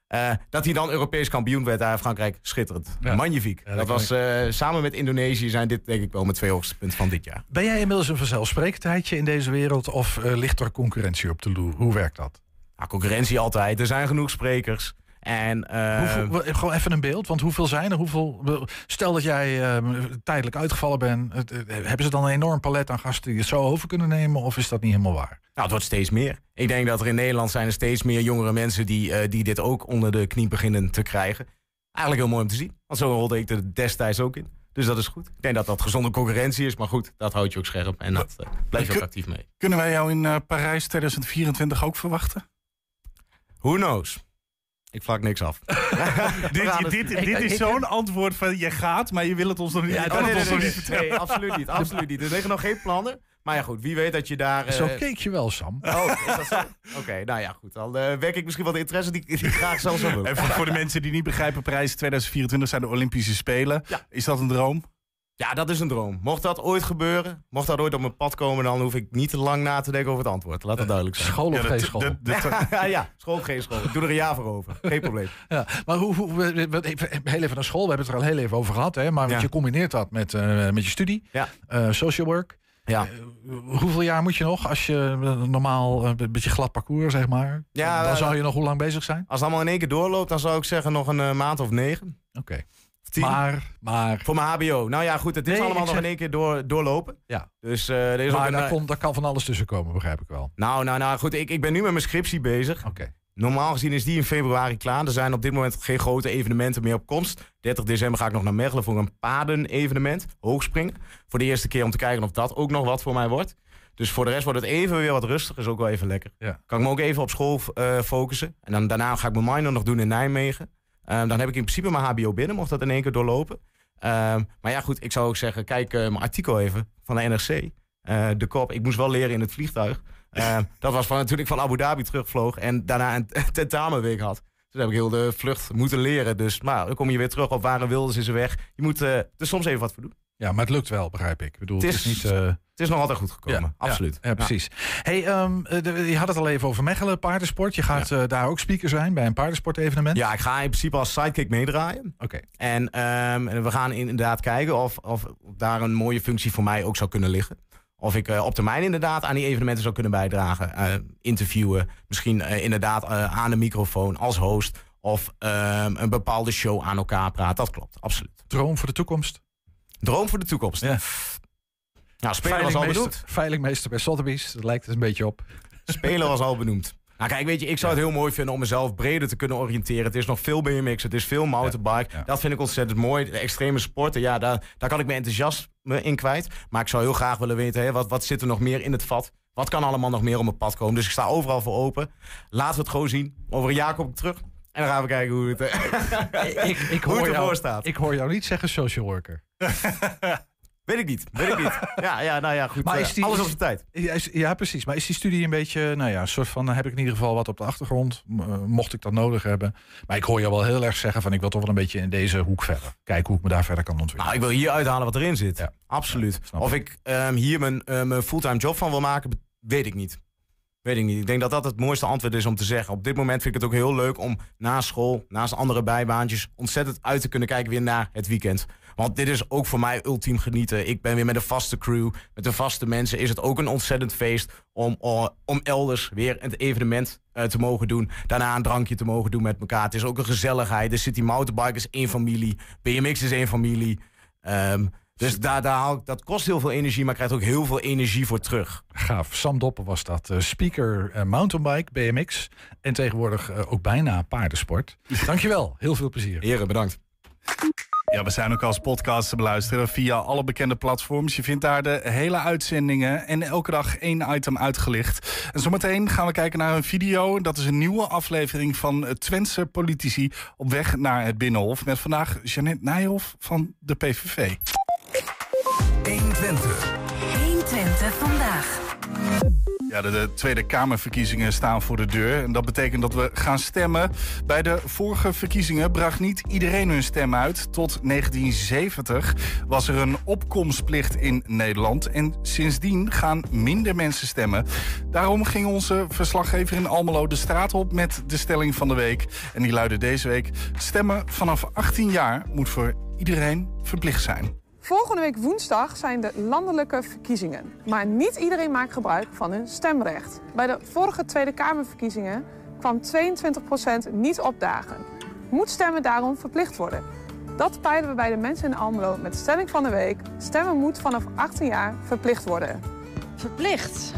Speaker 4: Eh, dat hij dan Europees kampioen werd daar in Frankrijk, schitterend.
Speaker 2: Ja.
Speaker 4: Magnifiek.
Speaker 2: Ja, dat
Speaker 4: was eh, samen met Indonesië zijn dit denk ik wel mijn twee hoogste punten van dit jaar.
Speaker 2: Ben jij inmiddels een vanzelfsprekendheidje in deze wereld of eh, ligt er concurrentie op de loer? Hoe werkt dat?
Speaker 4: Nou, concurrentie altijd. Er zijn genoeg sprekers. En eh,
Speaker 2: Hoeveel, gewoon even een beeld, want hoeveel zijn er? Hoeveel, stel dat jij eh, tijdelijk uitgevallen bent, eh, hebben ze dan een enorm palet aan gasten die het zo over kunnen nemen? Of is dat niet helemaal waar?
Speaker 4: Nou, het wordt steeds meer. Ik denk dat er in Nederland zijn er steeds meer jongere mensen die, eh, die dit ook onder de knie beginnen te krijgen. Eigenlijk heel mooi om te zien. Want zo rolde ik er destijds ook in. Dus dat is goed. Ik denk dat dat gezonde concurrentie is. Maar goed, dat houdt je ook scherp. En dat blijf je ook actief mee.
Speaker 1: Kunnen wij jou in eh, Parijs 2024 ook verwachten?
Speaker 4: Who knows? Ik vlak niks af.
Speaker 1: dit dit, dit
Speaker 2: Ik-
Speaker 1: is zo'n antwoord van je gaat, maar je wil het ons nog niet,
Speaker 4: Ja, nee, nee, nee, nee, absoluut niet. Absoluut niet. Er liggen nog geen plannen. Maar ja, goed. Wie weet dat je daar... eh,
Speaker 2: Zo keek je wel, Sam.
Speaker 4: Oh, is dat zo? Oké, nou ja, goed. Dan eh wek ik misschien wel de interesse die, die ik graag zelf zou willen.
Speaker 1: En voor, voor de mensen die niet begrijpen, Parijs 2024 zijn de Olympische Spelen.
Speaker 4: Ja.
Speaker 1: Is dat een droom?
Speaker 4: Ja, dat is een droom. Mocht dat ooit gebeuren, mocht dat ooit op mijn pad komen, dan hoef ik niet te lang na te denken over het antwoord. Laat dat duidelijk zijn.
Speaker 2: School of
Speaker 1: Ja,
Speaker 2: geen school?
Speaker 1: de- de-
Speaker 4: Ja, ja, school of geen school. Ik doe er een jaar voor over. Geen probleem.
Speaker 2: Ja, maar hoe, hoe, we- even, heel even naar school, we hebben het er al heel even over gehad, hè? maar
Speaker 4: Ja.
Speaker 2: je combineert dat met, eh, met je studie,
Speaker 4: Ja.
Speaker 2: eh, social work.
Speaker 4: Ja.
Speaker 2: Eh, hoeveel jaar moet je nog als je eh, normaal eh, een beetje glad parcours, zeg maar?
Speaker 4: Ja,
Speaker 2: dan
Speaker 4: eh,
Speaker 2: zou je nog hoe lang bezig zijn?
Speaker 4: Als het allemaal in één keer doorloopt, dan zou ik zeggen nog een eh, maand of negen.
Speaker 2: Oké.
Speaker 4: Tien.
Speaker 2: Maar, maar,
Speaker 4: Voor mijn HBO. Nou ja, goed. Het is
Speaker 2: Nee,
Speaker 4: allemaal nog
Speaker 2: zeg-
Speaker 4: in één keer door, doorlopen.
Speaker 2: ja.
Speaker 4: Dus eh, er is ook een...
Speaker 2: daar,
Speaker 4: eh,
Speaker 2: kon, daar kan van alles tussen komen, begrijp ik wel.
Speaker 4: Nou, nou, nou, goed. Ik, ik ben nu met mijn scriptie bezig.
Speaker 2: Oké.
Speaker 4: Normaal gezien is die in februari klaar. Er zijn op dit moment geen grote evenementen meer op komst. 30 december ga ik nog naar Mechelen voor een paden-evenement. Hoogspringen. Voor de eerste keer om te kijken of dat ook nog wat voor mij wordt. Dus voor de rest wordt het even weer wat rustiger. Is ook wel even lekker.
Speaker 2: Ja.
Speaker 4: Kan ik me ook even op school eh, focussen. En dan, daarna ga ik mijn minor nog doen in Nijmegen. Ehm, dan heb ik in principe mijn HBO binnen, mocht dat in één keer doorlopen. Ehm, maar ja, goed, ik zou ook zeggen, kijk eh, mijn artikel even van de NRC. Eh, de kop, ik moest wel leren in het vliegtuig. Ehm, dat was van, toen ik van Abu Dhabi terugvloog en daarna een tentamenweek had. Dus heb ik heel de vlucht moeten leren. Dus maar, dan kom je weer terug op waar een Wilders is er weg. Je moet eh, er soms even wat voor doen.
Speaker 2: Ja, maar het lukt wel, begrijp ik. Ik bedoel, het
Speaker 4: Het
Speaker 2: is, niet... eh,
Speaker 4: Het is nog altijd goed gekomen, absoluut.
Speaker 2: Ja, ja, precies. Hey, ehm, eh, de- je had het al even over Mechelen, paardensport. Je gaat eh, daar ook speaker zijn bij een paardensportevenement.
Speaker 4: Ja, ik ga in principe als sidekick meedraaien.
Speaker 2: Oké.
Speaker 4: En ehm, en we gaan inderdaad kijken of, of daar een mooie functie voor mij ook zou kunnen liggen. Of ik op termijn inderdaad aan die evenementen zou kunnen bijdragen. Interviewen, misschien inderdaad aan de microfoon als host. Of ehm, een bepaalde show aan elkaar praten. Dat klopt, absoluut.
Speaker 2: Droom voor de toekomst.
Speaker 4: Droom voor de toekomst.
Speaker 2: Ja.
Speaker 4: Nou, speler was al benoemd.
Speaker 2: veilingmeester bij Sotheby's. Dat lijkt er een beetje op.
Speaker 4: Speler was al benoemd. Nou kijk, weet je, ik zou het heel mooi vinden om mezelf breder te kunnen oriënteren. Het is nog veel BMX, het is veel mountainbike.
Speaker 2: Ja, ja.
Speaker 4: Dat vind ik ontzettend mooi. De extreme sporten, ja, daar, daar kan ik mijn enthousiasme in kwijt. Maar ik zou heel graag willen weten, hè, wat, wat zit er nog meer in het vat? Wat kan allemaal nog meer op mijn pad komen? Dus ik sta overal voor open. Laten we het gewoon zien. Over een jaar kom ik terug. En dan gaan we kijken hoe het, eh,
Speaker 2: ik, ik,
Speaker 4: hoe
Speaker 2: hoor
Speaker 4: het ervoor
Speaker 2: jou,
Speaker 4: staat.
Speaker 2: ik hoor jou niet zeggen social worker.
Speaker 4: Weet ik niet, weet ik niet. Ja, ja nou ja, goed.
Speaker 2: Maar
Speaker 4: eh,
Speaker 2: is die-
Speaker 4: alles op zijn tijd.
Speaker 2: Ja, is- ja, precies. Maar is die studie een beetje, nou ja, een soort van, heb ik in ieder geval wat op de achtergrond, eh, mocht ik dat nodig hebben. Maar ik hoor jou wel heel erg zeggen van, ik wil toch wel een beetje in deze hoek verder. Kijken hoe ik me daar verder kan ontwikkelen.
Speaker 4: Nou, ik wil hier uithalen wat erin zit.
Speaker 2: Ja.
Speaker 4: Absoluut. of
Speaker 2: ik.
Speaker 4: ehm, hier mijn, mijn fulltime job van wil maken, weet ik niet. Weet ik niet. Ik denk dat dat het mooiste antwoord is om te zeggen. Op dit moment vind ik het ook heel leuk om na school, naast andere bijbaantjes, ontzettend uit te kunnen kijken weer naar het weekend. Want dit is ook voor mij ultiem genieten. Ik ben weer met een vaste crew, met de vaste mensen. Is het ook een ontzettend feest om, eh, om elders weer het evenement eh, te mogen doen. Daarna een drankje te mogen doen met elkaar. Het is ook een gezelligheid. De City Mountainbike is één familie. BMX is één familie. Ehm, dus daar, daar haal ik, dat kost heel veel energie, maar krijgt ook heel veel energie voor terug.
Speaker 2: Gaaf. Sam Doppen was dat. eh, speaker eh, mountainbike, BMX. En tegenwoordig eh, ook bijna paardensport. Dankjewel. Heel veel plezier.
Speaker 4: Heren, bedankt.
Speaker 1: Ja, we zijn ook als podcast te beluisteren via alle bekende platforms. Je vindt daar de hele uitzendingen en elke dag één item uitgelicht. En zometeen gaan we kijken naar een video. Dat is een nieuwe aflevering van Twentse politici op weg naar het Binnenhof. Met vandaag Jeannette Nijhoff van de PVV.
Speaker 3: 120 vandaag.
Speaker 1: Ja, de, de Tweede Kamerverkiezingen staan voor de deur. En dat betekent dat we gaan stemmen. Bij de vorige verkiezingen bracht niet iedereen hun stem uit. Tot 1970 was er een opkomstplicht in Nederland. En sindsdien gaan minder mensen stemmen. Daarom ging onze verslaggever in Almelo de straat op met de stelling van de week. En die luidde deze week: stemmen vanaf 18 jaar moet voor iedereen verplicht zijn.
Speaker 7: Volgende week woensdag zijn de landelijke verkiezingen. Maar niet iedereen maakt gebruik van hun stemrecht. Bij de vorige Tweede Kamerverkiezingen kwam 22% niet opdagen. Moet stemmen daarom verplicht worden? Dat peilen we bij de mensen in Almelo met de stelling van de week. Stemmen moet vanaf 18 jaar verplicht worden.
Speaker 8: Verplicht?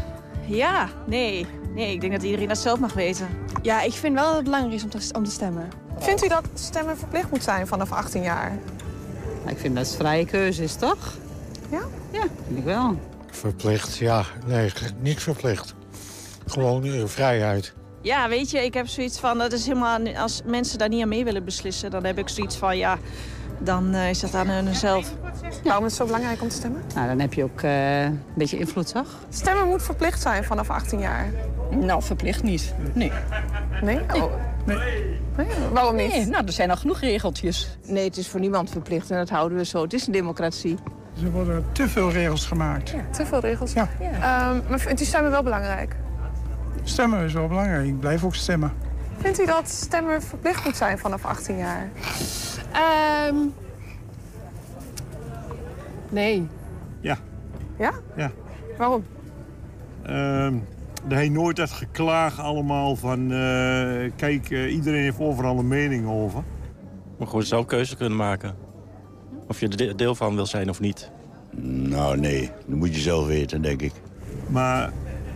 Speaker 8: Ja, nee. Nee, ik denk dat iedereen dat zelf mag weten.
Speaker 9: Ja, ik vind wel dat het belangrijk is om te, om te stemmen.
Speaker 7: Vindt u dat stemmen verplicht moet zijn vanaf 18 jaar?
Speaker 10: Ik vind dat het vrije keuze is, toch?
Speaker 7: Ja?
Speaker 10: Ja, vind ik wel.
Speaker 11: Verplicht, ja. Nee, niet verplicht. Gewoon eh, vrijheid.
Speaker 8: Ja, weet je, ik heb zoiets van, dat is helemaal, als mensen daar niet aan mee willen beslissen, dan heb ik zoiets van, ja, dan eh, is dat aan hun zelf.
Speaker 7: Waarom is het zo belangrijk om te stemmen?
Speaker 10: Nou, dan heb je ook eh, een beetje invloed, toch?
Speaker 7: Stemmen moet verplicht zijn vanaf 18 jaar.
Speaker 10: Nou, verplicht niet. Nee.
Speaker 7: Nee? Oh. Nee, Waarom niet?
Speaker 10: Nee, nou, er zijn al genoeg regeltjes.
Speaker 12: Nee, het is voor niemand verplicht en dat houden we zo. Het is een democratie.
Speaker 13: Er worden te veel regels gemaakt.
Speaker 7: Te veel regels?
Speaker 13: Ja.
Speaker 7: Ehm, maar vindt u stemmen wel belangrijk?
Speaker 13: Stemmen is wel belangrijk. Ik blijf ook stemmen.
Speaker 7: Vindt u dat stemmen verplicht moet zijn vanaf 18 jaar?
Speaker 9: Ehm nee.
Speaker 14: Ja.
Speaker 7: Ja?
Speaker 14: Ja.
Speaker 7: Waarom?
Speaker 14: Ehm heeft nooit dat geklaag allemaal van... eh, kijk, eh, iedereen heeft overal een mening over.
Speaker 15: Maar gewoon zelf keuze kunnen maken. Of je er de- deel van wil zijn of niet.
Speaker 16: Nou, nee. Dat moet je zelf weten, denk ik.
Speaker 14: Maar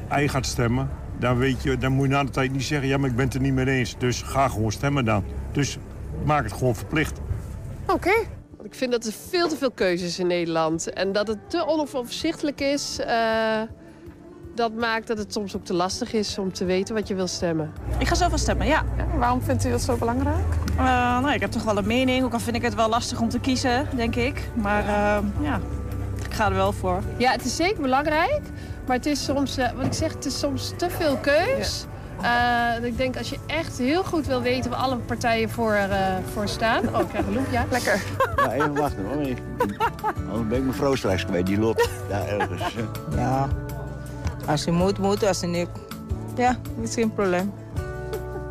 Speaker 14: hij gaat stemmen. Dan, weet je, dan moet je na de tijd niet zeggen... ja, maar ik ben het er niet mee eens. Dus ga gewoon stemmen dan. Dus maak het gewoon verplicht.
Speaker 7: Oké.
Speaker 9: Want ik vind dat er veel te veel keuzes in Nederland. En dat het te onoverzichtelijk is... eh, dat maakt dat het soms ook te lastig is om te weten wat je wil stemmen.
Speaker 8: Ik ga zelf wel stemmen, ja.
Speaker 7: waarom vindt u dat zo belangrijk?
Speaker 8: Eh, nou, ik heb toch wel een mening, ook al vind ik het wel lastig om te kiezen, denk ik. Maar eh, ja, ik ga er wel voor.
Speaker 9: Ja, het is zeker belangrijk. Maar het is soms, eh, wat ik zeg, het is soms te veel keus. Eh, ik denk, als je echt heel goed wil weten waar alle partijen voor, eh, voor staan. Oh, ik krijg een loop, ja.
Speaker 7: Lekker.
Speaker 16: Ja, even wachten hoor. Ik- Anders ben ik mijn vrouw straks kwijt. Die loopt daar ergens.
Speaker 12: Ja. Als je moet, moet. Als je niet... Ja, is geen probleem.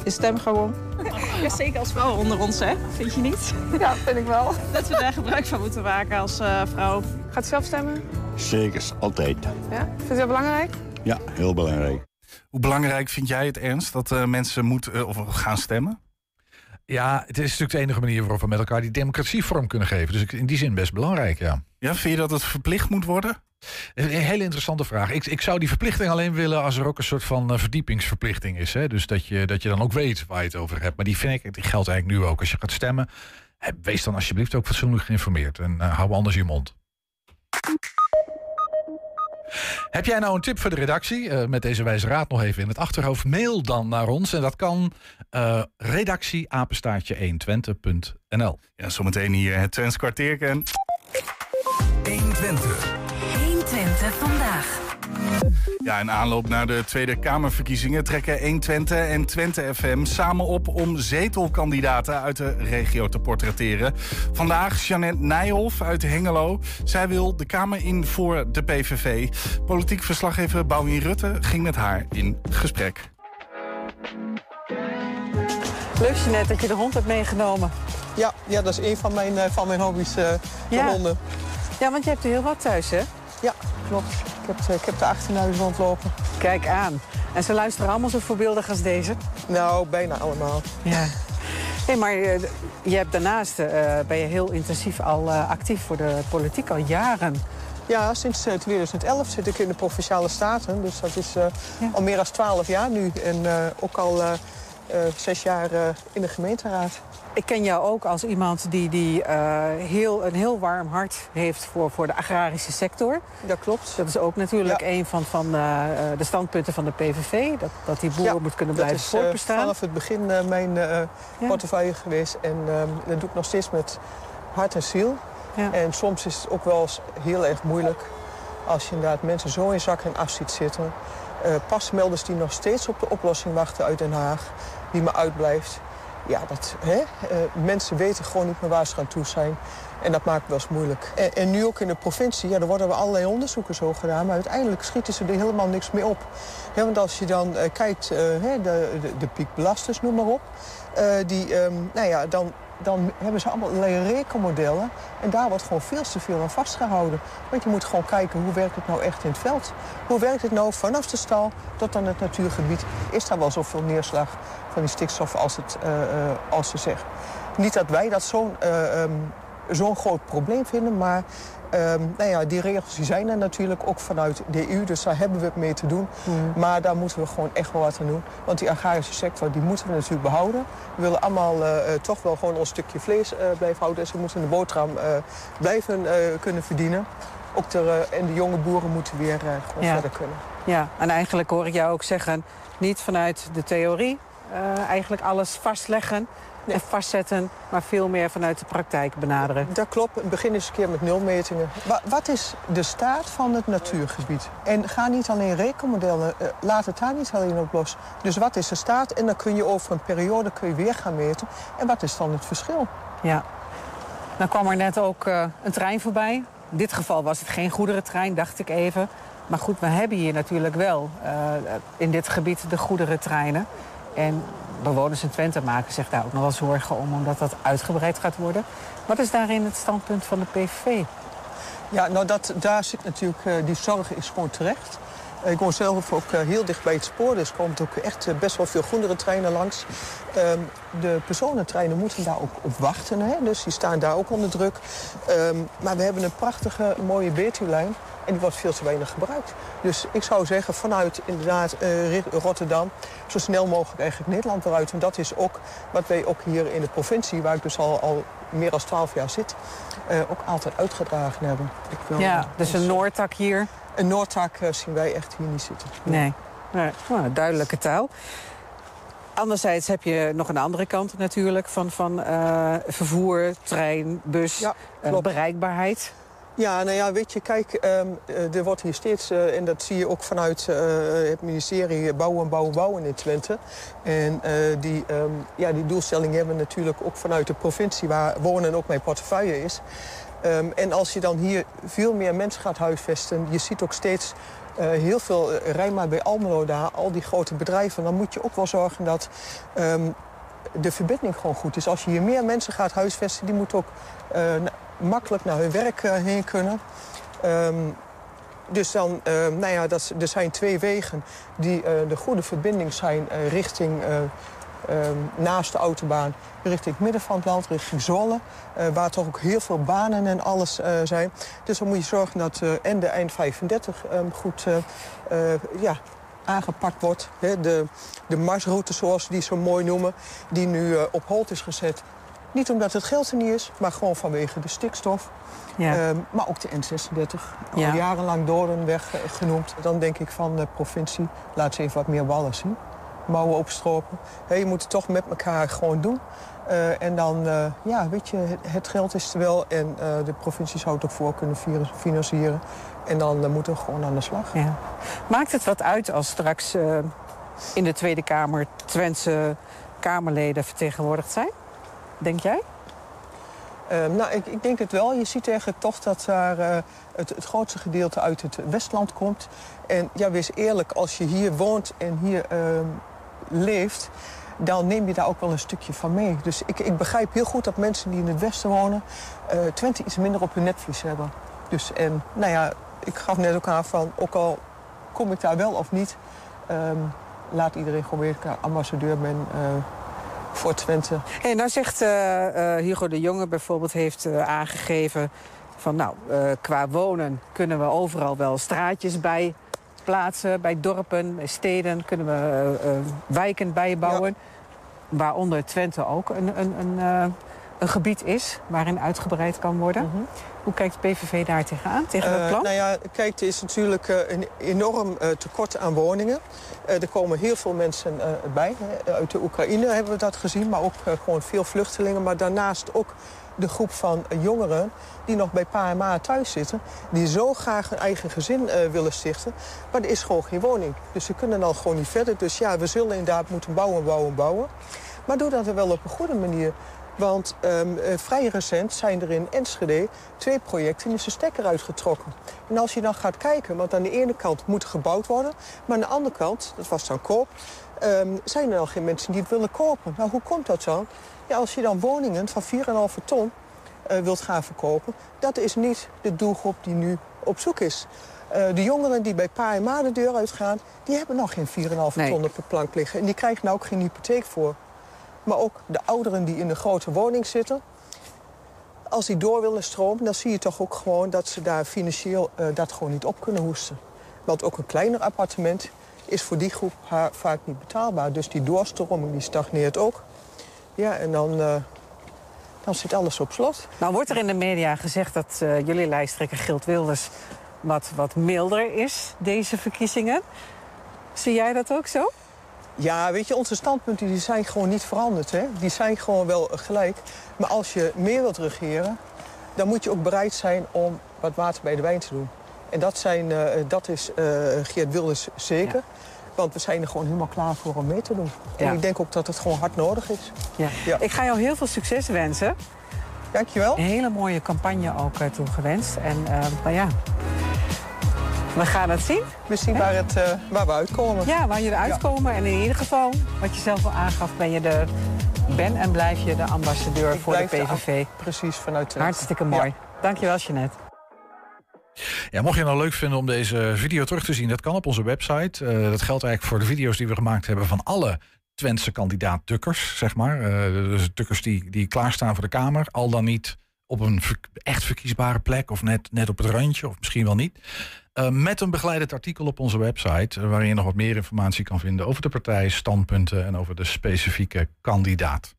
Speaker 12: Je stemt gewoon.
Speaker 8: Ja, zeker als vrouw onder ons, hè? Vind je niet?
Speaker 7: Ja, vind ik wel.
Speaker 8: Dat we daar gebruik van moeten maken als eh, vrouw.
Speaker 7: Gaat u zelf stemmen?
Speaker 16: Zeker, altijd.
Speaker 7: Ja? Vindt u dat belangrijk?
Speaker 16: Ja, heel belangrijk.
Speaker 1: Hoe belangrijk vind jij het, Ernst, dat eh, mensen moeten eh, of gaan stemmen?
Speaker 2: Ja, het is natuurlijk de enige manier waarop we met elkaar die democratie vorm kunnen geven. Dus ik- in die zin best belangrijk, ja.
Speaker 1: Ja, vind je dat het verplicht moet worden?
Speaker 2: Een hele interessante vraag. Ik, ik zou die verplichting alleen willen als er ook een soort van eh, verdiepingsverplichting is. Hè? Dus dat je, dat je dan ook weet waar je het over hebt. Maar die vind ik, die geldt eigenlijk nu ook. Als je gaat stemmen, wees dan alsjeblieft ook fatsoenlijk geïnformeerd. En eh, hou anders je mond. Heb jij nou een tip voor de redactie? Eh, met deze wijze raad nog even in het achterhoofd. Mail dan naar ons. En dat kan eh redactieapenstaartje120.nl.
Speaker 1: Ja, zometeen hier het Twents kwartierken.
Speaker 3: 120. 120 vandaag.
Speaker 1: Ja, in aanloop naar de Tweede Kamerverkiezingen trekken 120 en Twente FM samen op om zetelkandidaten uit de regio te portretteren. Vandaag Jeannette Nijhoff uit Hengelo. Zij wil de Kamer in voor de PVV. Politiek verslaggever Boudewijn Rutte ging met haar in gesprek.
Speaker 17: Leuk Jeanette dat je de hond hebt meegenomen.
Speaker 18: Ja, ja dat is een van mijn, eh, van mijn hobby's, eh de
Speaker 17: Ja.
Speaker 18: honden.
Speaker 17: Ja, want je hebt er heel wat thuis, hè?
Speaker 18: Ja, klopt. Ik heb, eh, ik heb de 18 huis rondlopen.
Speaker 17: Kijk aan. En ze luisteren allemaal zo voorbeeldig als deze?
Speaker 18: Nou, bijna allemaal.
Speaker 17: Ja. Hey, maar eh, je hebt daarnaast eh, ben je heel intensief al actief voor de politiek, al jaren.
Speaker 18: Ja, sinds eh, 2011 zit ik in de Provinciale Staten. Dus dat is al meer dan 12 jaar nu. En ook al zes jaar in de gemeenteraad.
Speaker 17: Ik ken jou ook als iemand die, die eh, heel, een heel warm hart heeft voor, voor de agrarische sector.
Speaker 18: Dat klopt.
Speaker 17: Dat is ook natuurlijk
Speaker 18: Ja.
Speaker 17: een van, van eh, eh, de standpunten van de PVV. Dat, dat die boeren
Speaker 18: Ja,
Speaker 17: moet kunnen
Speaker 18: dat
Speaker 17: blijven
Speaker 18: is, eh,
Speaker 17: voortbestaan.
Speaker 18: vanaf het begin mijn portefeuille geweest. En eh, dat doe ik nog steeds met hart en ziel. En soms is het ook wel eens heel erg moeilijk. Als je inderdaad mensen zo in zak en af ziet zitten. pasmelders die nog steeds op de oplossing wachten uit Den Haag. Die maar uitblijft. Ja, dat, hè? eh, mensen weten gewoon niet meer waar ze aan toe zijn. En dat maakt wel eens moeilijk. En, en nu ook in de provincie, ja, er worden wel allerlei onderzoeken zo gedaan... maar uiteindelijk schieten ze er helemaal niks meer op. Want als je dan eh, kijkt, eh, de, de, de piekbelasters, noem maar op... die, ehm, nou ja, dan, dan hebben ze allemaal rekenmodellen... en daar wordt gewoon veel te veel aan vastgehouden. Want je moet gewoon kijken, hoe werkt het nou echt in het veld? Hoe werkt het nou vanaf de stal tot aan het natuurgebied? Is daar wel zoveel neerslag van die stikstof als, het, eh, eh, als ze zeggen? Niet dat wij dat zo'n... zo'n groot probleem vinden. Maar ehm, nou ja, die regels die zijn er natuurlijk ook vanuit de EU. Dus daar hebben we het mee te doen. Maar daar moeten we gewoon echt wel wat aan doen. Want die agrarische sector die moeten we natuurlijk behouden. We willen allemaal eh, eh, toch wel gewoon ons stukje vlees eh, blijven houden. En ze moeten de boterham blijven kunnen verdienen. Ook de, en de jonge boeren moeten weer gewoon
Speaker 17: Ja.
Speaker 18: verder kunnen.
Speaker 17: Ja, en eigenlijk hoor ik jou ook zeggen, niet vanuit de theorie eigenlijk alles vastleggen en vastzetten, maar veel meer vanuit de praktijk benaderen.
Speaker 18: Dat klopt. Begin eens een keer met nulmetingen. Wa- wat is de staat van het natuurgebied? En ga niet alleen rekenmodellen, eh, laat het daar niet alleen op los. Dus wat is de staat? En dan kun je over een periode kun je weer gaan meten. En wat is dan het verschil?
Speaker 17: Ja. Dan kwam er net ook eh, een trein voorbij. In dit geval was het geen goederentrein, dacht ik even. Maar goed, we hebben hier natuurlijk wel eh, in dit gebied de goederentreinen. En bewoners in Twente maken zich daar ook nog wel zorgen om... omdat dat uitgebreid gaat worden. Wat is daarin het standpunt van de PVV?
Speaker 18: Ja, nou dat, daar zit natuurlijk, eh, die zorg is gewoon terecht. Eh, Ik woon zelf ook eh, heel dicht bij het spoor, dus komt ook echt best wel veel goederentreinen langs. Ehm, de personentreinen moeten daar ook op wachten, hè? dus die staan daar ook onder druk. Ehm, maar we hebben een prachtige, mooie Betuwlijn en die wordt veel te weinig gebruikt. Dus ik zou zeggen, vanuit inderdaad eh, Rotterdam, zo snel mogelijk eigenlijk Nederland eruit. En dat is ook wat wij ook hier in de provincie, waar ik dus al, al meer dan 12 jaar zit, eh, ook altijd uitgedragen hebben. Ik wil,
Speaker 17: Ja, dus een Noordtak hier.
Speaker 18: Een Noordtak eh, zien wij echt hier niet zitten.
Speaker 17: Nee. nee. Nou, duidelijke taal. Anderzijds heb je nog een andere kant natuurlijk van, van vervoer, trein, bus,
Speaker 18: klopt.
Speaker 17: bereikbaarheid.
Speaker 18: Ja, nou ja, weet je, kijk, ehm, eh, er wordt hier steeds, eh, en dat zie je ook vanuit eh, het ministerie Bouwen, Bouwen, Bouwen in Twente. En die, ehm, ja, die doelstelling hebben we natuurlijk ook vanuit de provincie waar wonen ook mijn portefeuille is. Ehm, en als je dan hier veel meer mensen gaat huisvesten, je ziet ook steeds heel veel, rij maar bij Almelo daar, al die grote bedrijven, dan moet je ook wel zorgen dat de verbinding gewoon goed is. Als je hier meer mensen gaat huisvesten, die moeten ook makkelijk naar hun werk eh, heen kunnen. Ehm, dus dan, eh, nou ja, dat, er zijn twee wegen die eh, de goede verbinding zijn eh, richting eh, ehm, naast de autobaan, richting het midden van het land, richting Zwolle. waar toch ook heel veel banen en alles zijn. Dus dan moet je zorgen dat en de eind 35 ehm, goed ja, aangepakt wordt. Hè, de, de marsroute, zoals die zo mooi noemen, die nu op hold is gezet. Niet omdat het geld er niet is, maar gewoon vanwege de stikstof.
Speaker 17: Ja.
Speaker 18: Ehm, maar ook de N36, al
Speaker 17: Ja.
Speaker 18: jarenlang Doornweg eh, genoemd. Dan denk ik van de provincie, laat ze even wat meer wallen zien. Mouwen opstropen. Je moet het toch met elkaar gewoon doen. Eh, en dan, eh, ja, weet je, het, het geld is er wel. En eh, de provincie zou het ook voor kunnen fi- financieren. En dan eh, moeten we gewoon aan de slag.
Speaker 17: Ja. Maakt het wat uit als straks eh, in de Tweede Kamer Twentse Kamerleden vertegenwoordigd zijn? Denk jij?
Speaker 18: Ehm, nou, ik, ik denk het wel. Je ziet eigenlijk toch dat daar eh, het, het grootste gedeelte uit het Westland komt. En ja, wees eerlijk, als je hier woont en hier ehm, leeft... dan neem je daar ook wel een stukje van mee. Dus ik, ik begrijp heel goed dat mensen die in het Westen wonen... eh, Twente iets minder op hun netvlies hebben. Dus en, nou ja, ik gaf net ook aan van, ook al kom ik daar wel of niet... ehm, laat iedereen gewoon weer ambassadeur ben eh, voor Twente.
Speaker 17: Hey, nou zegt eh, eh, Hugo de Jonge bijvoorbeeld, heeft eh, aangegeven... van nou, qua wonen kunnen we overal wel straatjes bij plaatsen. Bij dorpen, bij steden kunnen we wijken bijbouwen. Waaronder Twente ook een, een, een, een gebied is waarin uitgebreid kan worden. Hoe Hoe kijkt de PVV daar tegenaan, tegen het
Speaker 18: Eh,
Speaker 17: plan?
Speaker 18: nou ja, kijk, er is natuurlijk eh, een enorm eh, tekort aan woningen. Er komen heel veel mensen bij. hè. Uit de Oekraïne hebben we dat gezien, maar ook gewoon veel vluchtelingen. Maar daarnaast ook de groep van jongeren die nog bij pa en ma thuis zitten... die zo graag een eigen gezin willen stichten. Maar er is gewoon geen woning. Dus ze kunnen dan gewoon niet verder. Dus ja, we zullen inderdaad moeten bouwen, bouwen, bouwen. Maar doe dat wel op een goede manier. Want ehm, eh, vrij recent zijn er in Enschede twee projecten... en is de stekker uitgetrokken. En als je dan gaat kijken, want aan de ene kant moet er gebouwd worden... maar aan de andere kant, dat was dan koop... ehm, zijn er al geen mensen die het willen kopen. Nou, hoe komt dat zo? Ja, als je dan woningen van 4,5 ton eh, wilt gaan verkopen... dat is niet de doelgroep die nu op zoek is. Eh, de jongeren die bij pa en ma de deur uitgaan... die hebben nog geen 4,5 ton op de plank liggen. En die krijgen nou ook geen hypotheek voor. Maar ook de ouderen die in de grote woning zitten... als die door willen stromen, dan zie je toch ook gewoon... dat ze daar financieel eh, dat gewoon niet op kunnen hoesten. Want ook een kleiner appartement is voor die groep ha- vaak niet betaalbaar. Dus die doorstroming die stagneert ook. Ja, en dan, eh, dan zit alles op slot.
Speaker 17: Nou wordt er in de media gezegd dat eh, jullie lijsttrekker Gilt Wilders... Wat, wat milder is, deze verkiezingen. Zie jij dat ook zo?
Speaker 18: Ja, weet je, onze standpunten die zijn gewoon niet veranderd. Hè? Die zijn gewoon wel gelijk. Maar als je meer wilt regeren, dan moet je ook bereid zijn om wat water bij de wijn te doen. En dat, zijn, eh, dat is eh, Geert Wilders zeker. Want we zijn er gewoon helemaal klaar voor om mee te doen. En
Speaker 17: Ja.
Speaker 18: ik denk ook dat het gewoon hard nodig is.
Speaker 17: Ja. Ik ga jou heel veel succes wensen.
Speaker 18: Dankjewel.
Speaker 17: Een hele mooie campagne ook uh, toegewenst. En nou ja, we gaan het zien.
Speaker 18: We zien waar, het, uh, waar we uitkomen.
Speaker 17: Ja, waar je eruit komen. En in ieder geval, wat je zelf al aangaf, ben je de, ben en blijf je de ambassadeur
Speaker 18: Ik
Speaker 17: voor de PVV.
Speaker 18: Precies, vanuit de...
Speaker 17: Hartstikke mooi. Dankjewel, Jeanette.
Speaker 2: Ja, mocht je het nou leuk vinden om deze video terug te zien, dat kan op onze website. Uh, dat geldt eigenlijk voor de video's die we gemaakt hebben van alle Twentse kandidaat Tukkers, zeg maar. Uh, dus Tukkers die, die klaarstaan voor de Kamer, al dan niet op een ver, echt verkiesbare plek of net, net op het randje, of misschien wel niet. Uh, met een begeleidend artikel op onze website, waarin je nog wat meer informatie kan vinden over de partij, standpunten en over de specifieke kandidaat.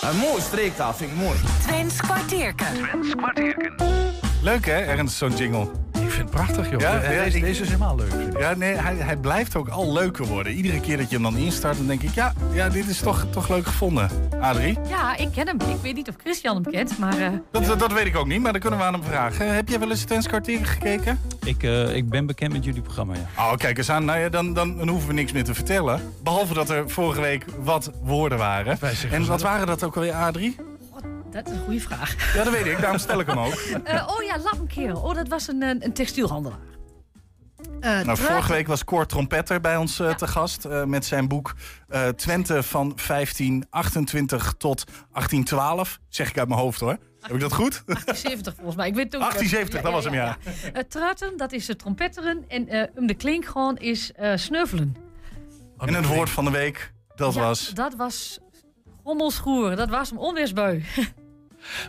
Speaker 19: Een mooie streektaal, vind ik mooi.
Speaker 3: Twents kwartierken.
Speaker 1: Twents kwartierken. Leuk hè, Ernst, zo'n jingle.
Speaker 2: Ik vind het prachtig, joh.
Speaker 1: Ja,
Speaker 2: deze,
Speaker 1: ik-
Speaker 2: deze is helemaal leuk. vind ik.
Speaker 1: Ja, nee, hij, hij blijft ook al leuker worden. Iedere keer dat je hem dan instart, dan denk ik... ja, ja dit is toch, toch leuk gevonden. Adrie?
Speaker 20: Ja, ik ken hem. Ik weet niet of Christian hem kent, maar... eh,
Speaker 1: Dat, dat, dat weet ik ook niet, maar dan kunnen we aan hem vragen. Heb jij wel eens Twents kwartier gekeken?
Speaker 21: Ik, eh, ik ben bekend met jullie programma, ja.
Speaker 1: Oh, kijk eens aan. Nou ja, dan, dan, dan hoeven we niks meer te vertellen. Behalve dat er vorige week wat woorden waren. En wat waren dat ook alweer, Adrie?
Speaker 20: Dat is een goede vraag.
Speaker 1: Ja, dat weet ik. Daarom stel ik hem ook.
Speaker 20: Eh, oh ja, Lappenkerel. Oh, dat was een, een, een textielhandelaar. Eh,
Speaker 1: Nou, vorige week was Cor Trompetter bij ons eh, te gast eh, met zijn boek eh, Twente van 1528 tot 1812. Zeg ik uit mijn hoofd hoor. Heb ik dat goed?
Speaker 20: 1870 volgens mij. Ik weet het ook.
Speaker 1: 1870, dat was hem, ja.
Speaker 20: Eh, tratten, dat is het trompetteren. En eh um de klink gewoon is eh, sneuvelen.
Speaker 1: En het woord van de week, dat
Speaker 20: Ja,
Speaker 1: was...
Speaker 20: Dat was rommelschoeren. Dat was een onweersbui.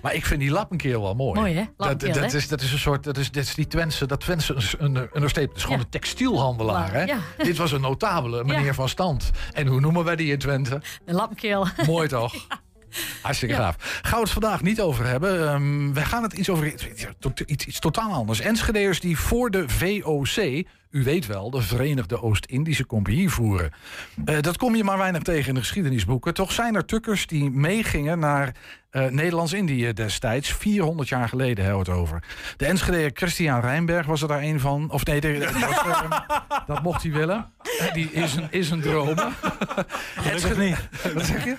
Speaker 2: Maar ik vind die lappenkeel wel mooi.
Speaker 20: Mooi, hè?
Speaker 2: Dat,
Speaker 20: Lappenkeel,
Speaker 2: dat,
Speaker 20: hè?
Speaker 2: is, dat is een soort, dat is, dat is die Twentse, dat Twentse een, een understatement. Het is gewoon
Speaker 20: Ja.
Speaker 2: een textielhandelaar, hè?
Speaker 20: Ja.
Speaker 2: Dit was een notabele, meneer van stand. En hoe noemen wij die in Twente?
Speaker 20: Een lappenkeel.
Speaker 2: Mooi toch? Hartstikke
Speaker 20: Ja.
Speaker 2: gaaf. Gaan we het vandaag niet over hebben. Ehm we gaan het iets over iets, iets, iets totaal anders. Enschedeers die voor de VOC, u weet wel, de Verenigde Oost-Indische Compagnie voeren. Eh, dat kom je maar weinig tegen in de geschiedenisboeken. Toch zijn er tukkers die meegingen naar eh, Nederlands-Indië destijds. 400 jaar geleden hebben we het over. De Enschedeer Christian Rijnberg was er daar een van. Of nee, de- dat, was, eh, dat mocht hij willen. Die is een, is een droom.
Speaker 21: Gelukkig niet.
Speaker 2: Wat zeg je?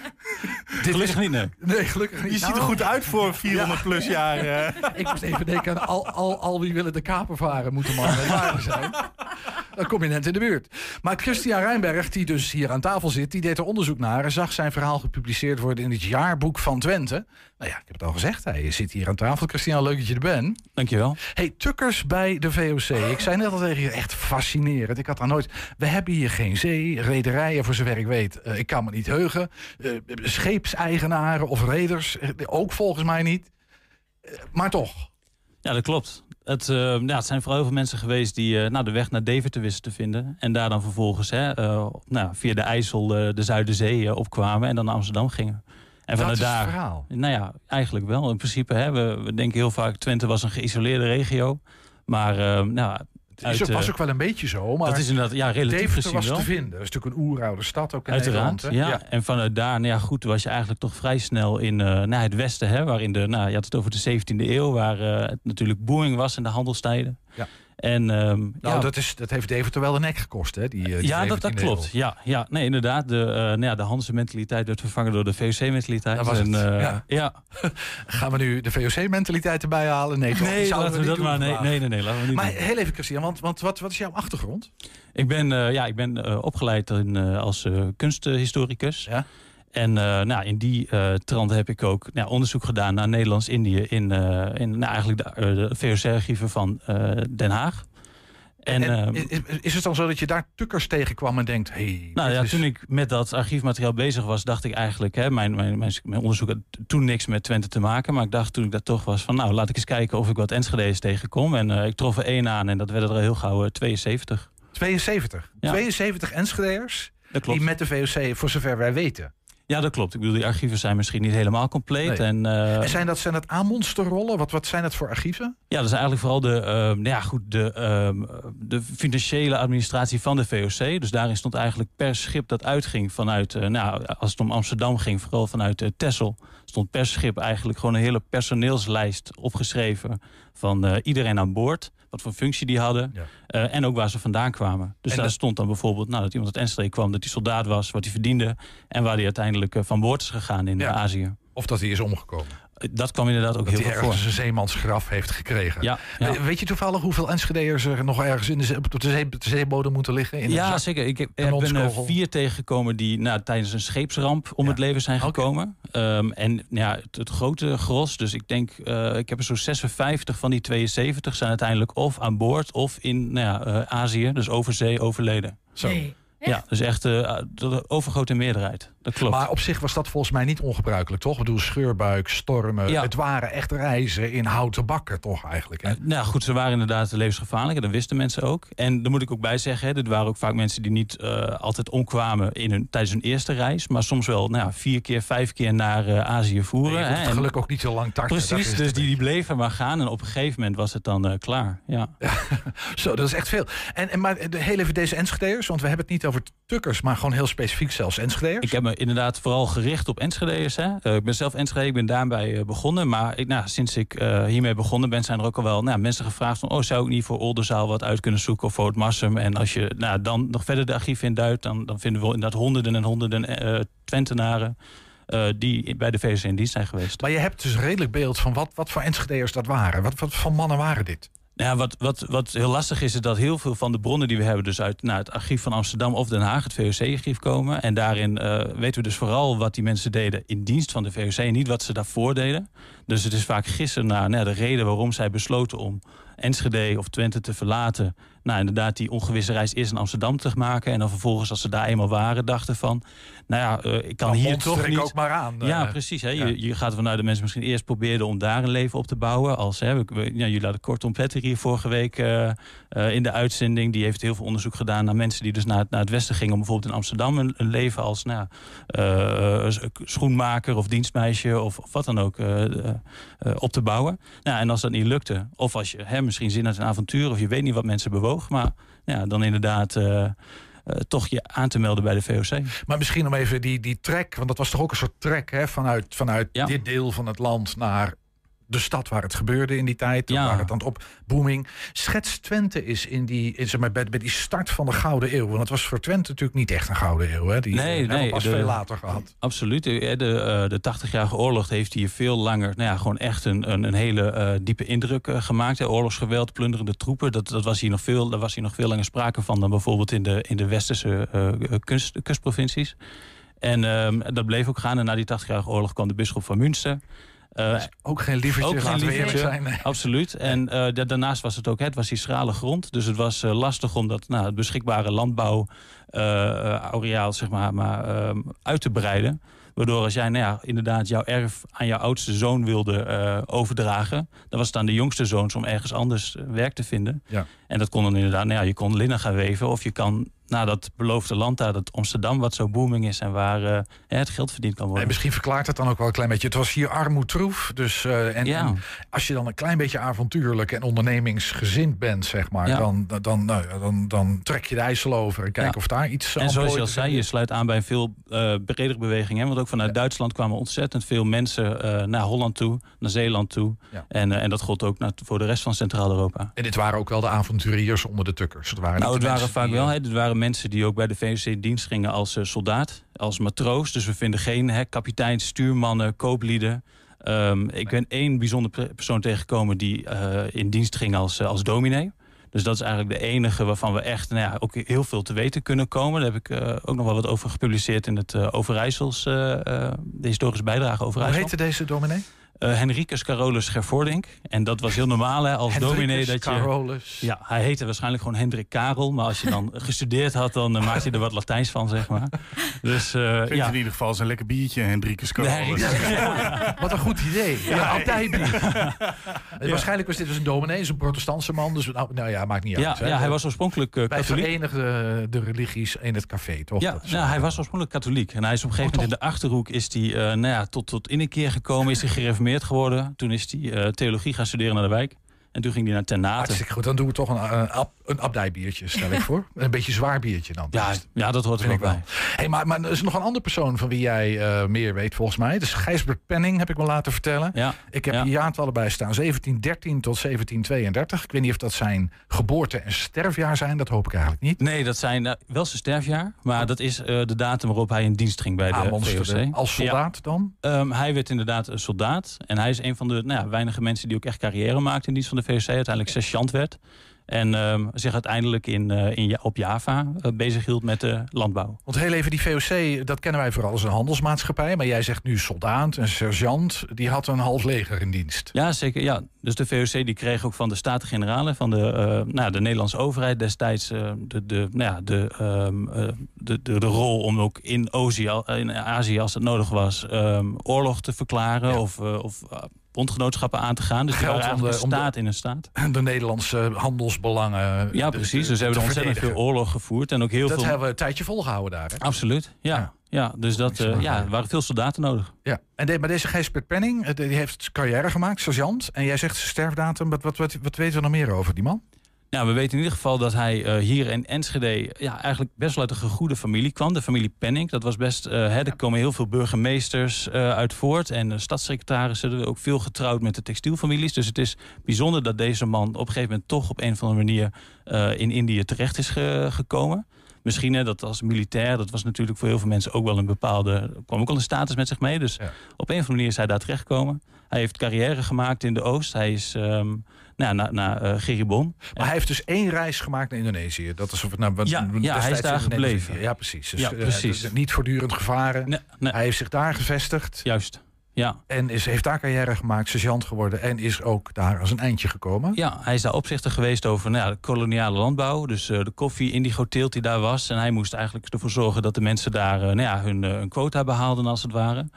Speaker 21: Gelukkig niet, nee.
Speaker 2: Nee, gelukkig niet.
Speaker 1: Je ziet er goed uit voor 400 plus jaar.
Speaker 2: Ik moest even denken aan al, al, al wie willen de kaper varen, moet de man met waarde zijn. Dan kom je net in de buurt. Maar Christian Rijnberg, die dus hier aan tafel zit, die deed er onderzoek naar en zag zijn verhaal gepubliceerd worden in het jaarboek van Twente. Nou ja, ik heb het al gezegd, hij zit hier aan tafel. Christian, leuk dat je er bent.
Speaker 21: Dankjewel.
Speaker 2: Hey, tukkers bij de VOC. Ik zei net al tegen je, echt fascinerend. Ik had daar nooit... We hebben hier geen zee, rederijen voor zover ik weet. Eh, ik kan me niet heugen. Eh, scheepseigenaren of reders, eh, ook volgens mij niet. Maar toch.
Speaker 21: Ja, dat klopt. Het, eh, ja, het zijn vooral heel veel mensen geweest die nou, de weg naar Deventer wisten te vinden. En daar dan vervolgens hè, eh, nou, via de IJssel de Zuiderzee opkwamen en dan naar Amsterdam gingen. En
Speaker 2: Dat
Speaker 21: vanuit daar,
Speaker 2: verhaal.
Speaker 21: nou ja, eigenlijk wel. In principe, hè, we, we denken heel vaak Twente was een geïsoleerde regio. Maar nou,
Speaker 2: Is
Speaker 21: uit,
Speaker 2: was
Speaker 21: eh,
Speaker 2: ook wel een beetje zo, maar
Speaker 21: dat is inderdaad, ja, relatief
Speaker 2: Deventer
Speaker 21: gezien
Speaker 2: was
Speaker 21: wel.
Speaker 2: te vinden. Dat is natuurlijk een oeroude stad ook in
Speaker 21: Uiteraard,
Speaker 2: Nederland.
Speaker 21: ja. En vanuit daar, nou ja, goed, was je eigenlijk toch vrij snel in eh, naar het westen, hè, waarin de, nou, je had het over de 17e eeuw, waar eh, het natuurlijk booming was in de handelstijden.
Speaker 2: Ja.
Speaker 21: En, ehm,
Speaker 2: Nou,
Speaker 21: ja,
Speaker 2: dat, is, dat heeft Deventer wel de nek gekost, hè? Die, eh, die
Speaker 21: ja, dat, dat
Speaker 2: 17e
Speaker 21: klopt. Ja, ja, nee, inderdaad. De, eh nou ja, de Hanse mentaliteit werd vervangen door de VOC-mentaliteit.
Speaker 2: Het, ja.
Speaker 21: ja.
Speaker 2: Gaan we nu de VOC-mentaliteit erbij halen? Nee, toch?
Speaker 21: Nee, laten we dat maar. Nee, nee, nee, nee, laten we niet
Speaker 2: Maar
Speaker 21: doen.
Speaker 2: heel even, Christian, want, want wat, wat is jouw achtergrond?
Speaker 21: Ik ben, eh, ja, ik ben eh, opgeleid in, eh, als eh, kunsthistoricus.
Speaker 2: Ja.
Speaker 21: En eh, nou, in die eh, trant heb ik ook nou, onderzoek gedaan naar Nederlands-Indië in, eh, in nou, eigenlijk de, de VOC-archieven van Den Haag. En,
Speaker 2: En,
Speaker 21: ehm,
Speaker 2: is, is het dan zo dat je daar tukkers tegenkwam en denkt... Hey,
Speaker 21: nou ja,
Speaker 2: is-
Speaker 21: toen ik met dat archiefmateriaal bezig was, dacht ik eigenlijk, hè, mijn, mijn, mijn, mijn onderzoek had toen niks met Twente te maken. Maar ik dacht toen ik dat toch was van, nou laat ik eens kijken of ik wat Enschede's tegenkom. En ik trof er één aan en dat werden er heel gauw eh, 72.
Speaker 2: 72.
Speaker 21: Ja.
Speaker 2: 72 Enschede'ers
Speaker 21: Dat klopt.
Speaker 2: die met de VOC, voor zover wij weten.
Speaker 21: Ja, dat klopt. Ik bedoel, die archieven zijn misschien niet helemaal compleet.
Speaker 2: Nee.
Speaker 21: En, eh,
Speaker 2: En zijn dat, zijn dat aanmonsterrollen? Wat, wat zijn dat voor archieven?
Speaker 21: Ja, dat is eigenlijk vooral de, ehm, nou ja, goed, de, ehm, de financiële administratie van de VOC. Dus daarin stond eigenlijk per schip dat uitging vanuit, eh, nou, als het om Amsterdam ging, vooral vanuit uh, Texel, stond per schip eigenlijk gewoon een hele personeelslijst opgeschreven van eh, iedereen aan boord. Wat voor functie die hadden. eh, en ook waar ze vandaan kwamen. Dus
Speaker 2: En
Speaker 21: daar
Speaker 2: dat-
Speaker 21: stond dan bijvoorbeeld nou, dat iemand uit Enschede kwam, dat hij soldaat was, wat hij verdiende. En waar hij uiteindelijk eh, van boord is gegaan in Azië.
Speaker 2: Of dat hij is omgekomen.
Speaker 21: Dat kwam inderdaad ook
Speaker 2: Dat
Speaker 21: heel veel voor.
Speaker 2: ergens een zeemansgraf heeft gekregen.
Speaker 21: Ja, ja.
Speaker 2: We- Weet je toevallig hoeveel Enschede'ers er nog ergens in de, zee- op de, zee, op de zeebodem moeten liggen? In
Speaker 21: ja,
Speaker 2: zak?
Speaker 21: zeker. Ik heb,
Speaker 2: Een
Speaker 21: ik ben er
Speaker 2: honskogel?
Speaker 21: vier tegengekomen die nou, tijdens een scheepsramp om het leven zijn gekomen. Ehm, en ja, het, het grote gros, dus ik denk, eh, ik heb er zo'n 56 van die 72 zijn uiteindelijk of aan boord of in nou ja, eh, Azië, dus over zee, overleden.
Speaker 2: Zo.
Speaker 21: Ja, dus echt eh, de overgrote meerderheid. Dat klopt.
Speaker 2: Maar op zich was dat volgens mij niet ongebruikelijk, toch? Ik bedoel, scheurbuik, stormen.
Speaker 21: Ja.
Speaker 2: Het waren echt reizen in houten bakken, toch eigenlijk? Hè?
Speaker 21: Nou goed, ze waren inderdaad levensgevaarlijk. En dat wisten mensen ook. En daar moet ik ook bij zeggen, hè, dit waren ook vaak mensen die niet eh, altijd omkwamen in hun, tijdens hun eerste reis. Maar soms wel nou, vier keer, vijf keer naar eh, Azië voeren.
Speaker 2: Nee, je
Speaker 21: hè.
Speaker 2: hoeft
Speaker 21: En-
Speaker 2: gelukkig ook niet zo lang tarten.
Speaker 21: Precies, dus die, die bleven maar gaan. En op een gegeven moment was het dan eh, klaar. Ja.
Speaker 2: Zo, dat is echt veel. En, en maar de, heel even deze Enschede'ers, want we hebben het niet over tukkers, maar gewoon heel specifiek zelfs Enschede'ers.
Speaker 21: Ik heb inderdaad vooral gericht op Enschede'ers. Hè. Eh, ik ben zelf Enschede, ik ben daarbij eh, begonnen. Maar ik, nou, sinds ik eh, hiermee begonnen ben, zijn er ook al wel nou, mensen gevraagd van... oh, zou ik niet voor Oldenzaal wat uit kunnen zoeken of voor het Marsum? En als je nou, dan nog verder de archieven induikt... dan, dan vinden we inderdaad honderden en honderden Twentenaren... die bij de VSC in dienst zijn geweest.
Speaker 2: Maar je hebt dus redelijk beeld van wat, wat voor Enschede'ers dat waren. Wat, wat voor mannen waren dit?
Speaker 21: Ja, wat, wat, wat heel lastig is, is dat heel veel van de bronnen die we hebben... dus uit nou, het archief van Amsterdam of Den Haag, het VOC-archief komen. En daarin eh, weten we dus vooral wat die mensen deden in dienst van de VOC... en niet wat ze daarvoor deden. Dus het is vaak gissen naar nou, de reden waarom zij besloten om Enschede of Twente te verlaten. Nou, inderdaad, die ongewisse reis eerst in Amsterdam te maken. En dan vervolgens, als ze daar eenmaal waren, dachten van... nou ja, eh, ik kan hier toch niet...
Speaker 2: ook maar aan,
Speaker 21: Ja,
Speaker 2: eh.
Speaker 21: precies. Hè.
Speaker 2: Ja.
Speaker 21: Je, je gaat ervan uit dat mensen misschien eerst probeerden om daar een leven op te bouwen. Als, hè, we, we- ja, jullie hadden kort Tom Petter hier vorige week eh, in de uitzending. Die heeft heel veel onderzoek gedaan naar mensen die dus naar, het- naar het westen gingen... om bijvoorbeeld in Amsterdam een, een leven als nou, ja, schoenmaker of dienstmeisje... of, of wat dan ook op te bouwen. Nou, en als dat niet lukte, of als je hè, misschien zin in een avontuur... of je weet niet wat mensen bewoog, maar ja, dan inderdaad... eh, eh, toch je aan te melden bij de VOC.
Speaker 2: Maar misschien om even die, die trek, want dat was toch ook een soort trek hè, vanuit, vanuit dit deel van het land naar de stad waar het gebeurde in die tijd.
Speaker 21: Ja.
Speaker 2: Waar het aan het op booming. Schets Twente is in die, in, zeg maar, bij, bij die start van de Gouden Eeuw. Want het was voor Twente natuurlijk niet echt een Gouden Eeuw. Hè? Die
Speaker 21: nee,
Speaker 2: hebben we
Speaker 21: nee.
Speaker 2: pas
Speaker 21: de-
Speaker 2: veel later gehad.
Speaker 21: Absoluut. De, de, eh, de 80-jarige oorlog heeft hier veel langer... Nou ja, gewoon echt een, een, een hele eh, diepe indruk eh, gemaakt. Hè. Oorlogsgeweld, plunderende troepen. Dat, dat was hier nog veel, daar was hier nog veel langer sprake van... dan bijvoorbeeld in de, in de westerse eh, kunst, kustprovincies. En ehm, dat bleef ook gaan. En na die 80-jarige oorlog kwam de bisschop van Münster... Eh,
Speaker 2: ook geen lievertje,
Speaker 21: ook geen lievertje,
Speaker 2: zijn, nee.
Speaker 21: Absoluut. En eh, da- daarnaast was het ook, het was die schrale grond. Dus het was eh, lastig om dat, nou, het beschikbare landbouw eh, eh, areaal zeg maar, maar ehm, uit te breiden. Waardoor als jij nou ja, inderdaad jouw erf aan jouw oudste zoon wilde overdragen... dan was het aan de jongste zoons om ergens anders werk te vinden.
Speaker 2: Ja.
Speaker 21: En dat kon dan inderdaad, nou ja, je kon linnen gaan weven... of je kan naar dat beloofde land daar, dat Amsterdam, wat zo booming is en waar eh, het geld verdiend kan worden.
Speaker 2: En misschien verklaart het dan ook wel een klein beetje. Het was hier armoedtroef. Dus, eh, en,
Speaker 21: Ja.
Speaker 2: en als je dan een klein beetje avontuurlijk en ondernemingsgezind bent, zeg maar,
Speaker 21: Ja.
Speaker 2: dan, dan, nou, dan, dan trek je de IJssel over en kijk
Speaker 21: Ja.
Speaker 2: of daar iets
Speaker 21: En zoals je al zei, je sluit aan bij een veel eh bredere beweging. Hè? Want ook vanuit Duitsland kwamen ontzettend veel mensen naar Holland toe, naar Zeeland toe. En, en dat gold ook naar, voor de rest van Centraal-Europa.
Speaker 2: En dit waren ook wel de avonturiers onder de tukkers. Het waren
Speaker 21: Nou, het waren vaak wel. Hè, dit waren mensen die ook bij de VOC in dienst gingen als eh, soldaat, als matroos. Dus we vinden geen hè, kapiteins, stuurmannen, kooplieden. Ehm, ik ben één bijzonder pe- persoon tegengekomen die eh, in dienst ging als, eh, als dominee. Dus dat is eigenlijk de enige waarvan we echt nou ja, ook heel veel te weten kunnen komen. Daar heb ik ook nog wel wat over gepubliceerd in het eh Overijssels, eh, de historische bijdrage
Speaker 2: Hoe
Speaker 21: Overijssel.
Speaker 2: heette deze dominee?
Speaker 21: Eh, Henricus Carolus Gervordink. En dat was heel normaal hè, als
Speaker 2: Henricus
Speaker 21: dominee. Dat je,
Speaker 2: Carolus.
Speaker 21: Ja, hij heette waarschijnlijk gewoon Hendrik Karel. Maar als je dan gestudeerd had, dan uh, maakte je er wat Latijns van, zeg maar. Dus uh,
Speaker 1: Vind
Speaker 21: ja.
Speaker 1: in ieder geval zijn lekker biertje, Hendrikus Carolus.
Speaker 2: Wat een goed idee. Ja,
Speaker 1: Ja.
Speaker 2: abdijbier. En Waarschijnlijk was dit dus een dominee, is een protestantse man. Dus nou, nou ja, maakt niet
Speaker 21: Ja,
Speaker 2: uit. hè.
Speaker 21: ja, hij was oorspronkelijk uh, katholiek.
Speaker 2: verenigden de religies in het café, toch?
Speaker 21: Ja, nou, hij was oorspronkelijk katholiek. En hij is op een gegeven
Speaker 2: Oh,
Speaker 21: moment in de Achterhoek is hij, uh, nou ja, tot, tot in een keer gekomen. Is hij gereformeerd geworden. Toen is hij uh, theologie gaan studeren naar de wijk. En toen ging hij naar Ternate.
Speaker 2: Hartstikke goed. Dan doen we toch een, een, ab- een abdijbiertje, stel ik voor. Een beetje zwaar biertje dan.
Speaker 21: Ja, ja, dat hoort er
Speaker 2: Vind
Speaker 21: wel bij.
Speaker 2: Hey, maar, maar er is nog een andere persoon van wie jij eh, meer weet, volgens mij. Dus Gijsbert Penning, heb ik me laten vertellen.
Speaker 21: Ja.
Speaker 2: Ik heb
Speaker 21: Ja.
Speaker 2: jaartallen bij staan. 1713 tot 1732. Ik weet niet of dat zijn geboorte- en sterfjaar zijn. Dat hoop ik eigenlijk niet.
Speaker 21: Nee, dat zijn uh, wel zijn sterfjaar. Maar dat is uh, de datum waarop hij in dienst ging bij de
Speaker 2: Ah, monster,
Speaker 21: VOC.
Speaker 2: Als soldaat dan?
Speaker 21: Um, hij werd inderdaad een soldaat. En hij is een van de nou ja, weinige mensen die ook echt carrière maakten in dienst van de VOC. Uiteindelijk sergeant werd. En um, zich uiteindelijk in, uh, in, op Java uh, bezig hield met de landbouw.
Speaker 2: Want heel even, die VOC, dat kennen wij vooral als een handelsmaatschappij. Maar jij zegt nu soldaat, een sergeant. Die had een half leger in dienst.
Speaker 21: Ja, zeker. Ja. Dus de VOC die kreeg ook van de Staten-Generaal... van de, uh, nou, de Nederlandse overheid destijds... de, de, nou ja, de, um, uh, de, de, de rol om ook in, Ozie, in Azië, als het nodig was... Um, oorlog te verklaren ja. of... of bondgenootschappen aan te gaan. Dus
Speaker 2: Geld
Speaker 21: die
Speaker 2: om de,
Speaker 21: staat in een staat.
Speaker 2: De Nederlandse handelsbelangen.
Speaker 21: Ja, precies. Dus ze hebben ontzettend veel oorlog gevoerd. En ook heel
Speaker 2: dat
Speaker 21: veel...
Speaker 2: hebben we een tijdje volgehouden daar. Hè?
Speaker 21: Absoluut, ja. ja. ja dus dat, uh, ja, er waren veel soldaten nodig.
Speaker 2: Ja. En de, maar deze Gijsbert Penning, die heeft carrière gemaakt, sergeant. En jij zegt zijn sterfdatum. Wat, wat, wat, wat weten we nog meer over die man?
Speaker 21: Ja, we weten in ieder geval dat hij uh, hier in Enschede ja, eigenlijk best wel uit een gegoede familie kwam. De familie Penning. Dat was best. Uh, hè, er komen heel veel burgemeesters uh, uit voort. En stadssecretarissen. Ook veel getrouwd met de textielfamilies. Dus het is bijzonder dat deze man op een gegeven moment toch op een of andere manier in Indië terecht is ge gekomen. Misschien hè, dat als militair, dat was natuurlijk voor heel veel mensen ook wel een bepaalde. kwam ook al een status met zich mee. Dus ja. op een of andere manier is hij daar terechtgekomen. Hij heeft carrière gemaakt in de Oost. Hij is. Um, nou, naar, naar uh, Geribon.
Speaker 2: Maar hij heeft dus één reis gemaakt naar Indonesië. Dat is of het nou
Speaker 21: ja, ja hij is daar gebleven.
Speaker 2: Ja, precies. Dus,
Speaker 21: ja, precies.
Speaker 2: Uh, niet voortdurend gevaren.
Speaker 21: Nee, nee.
Speaker 2: Hij heeft zich daar gevestigd.
Speaker 21: Juist. Ja.
Speaker 2: En is, heeft daar carrière gemaakt, sergeant geworden en is ook daar als een eindje gekomen.
Speaker 21: Ja, hij is daar opzichter geweest over nou ja, de koloniale landbouw. Dus uh, de koffie, indigo teelt die daar was. En hij moest eigenlijk ervoor zorgen dat de mensen daar uh, nou ja, hun, uh, hun quota behaalden als het ware.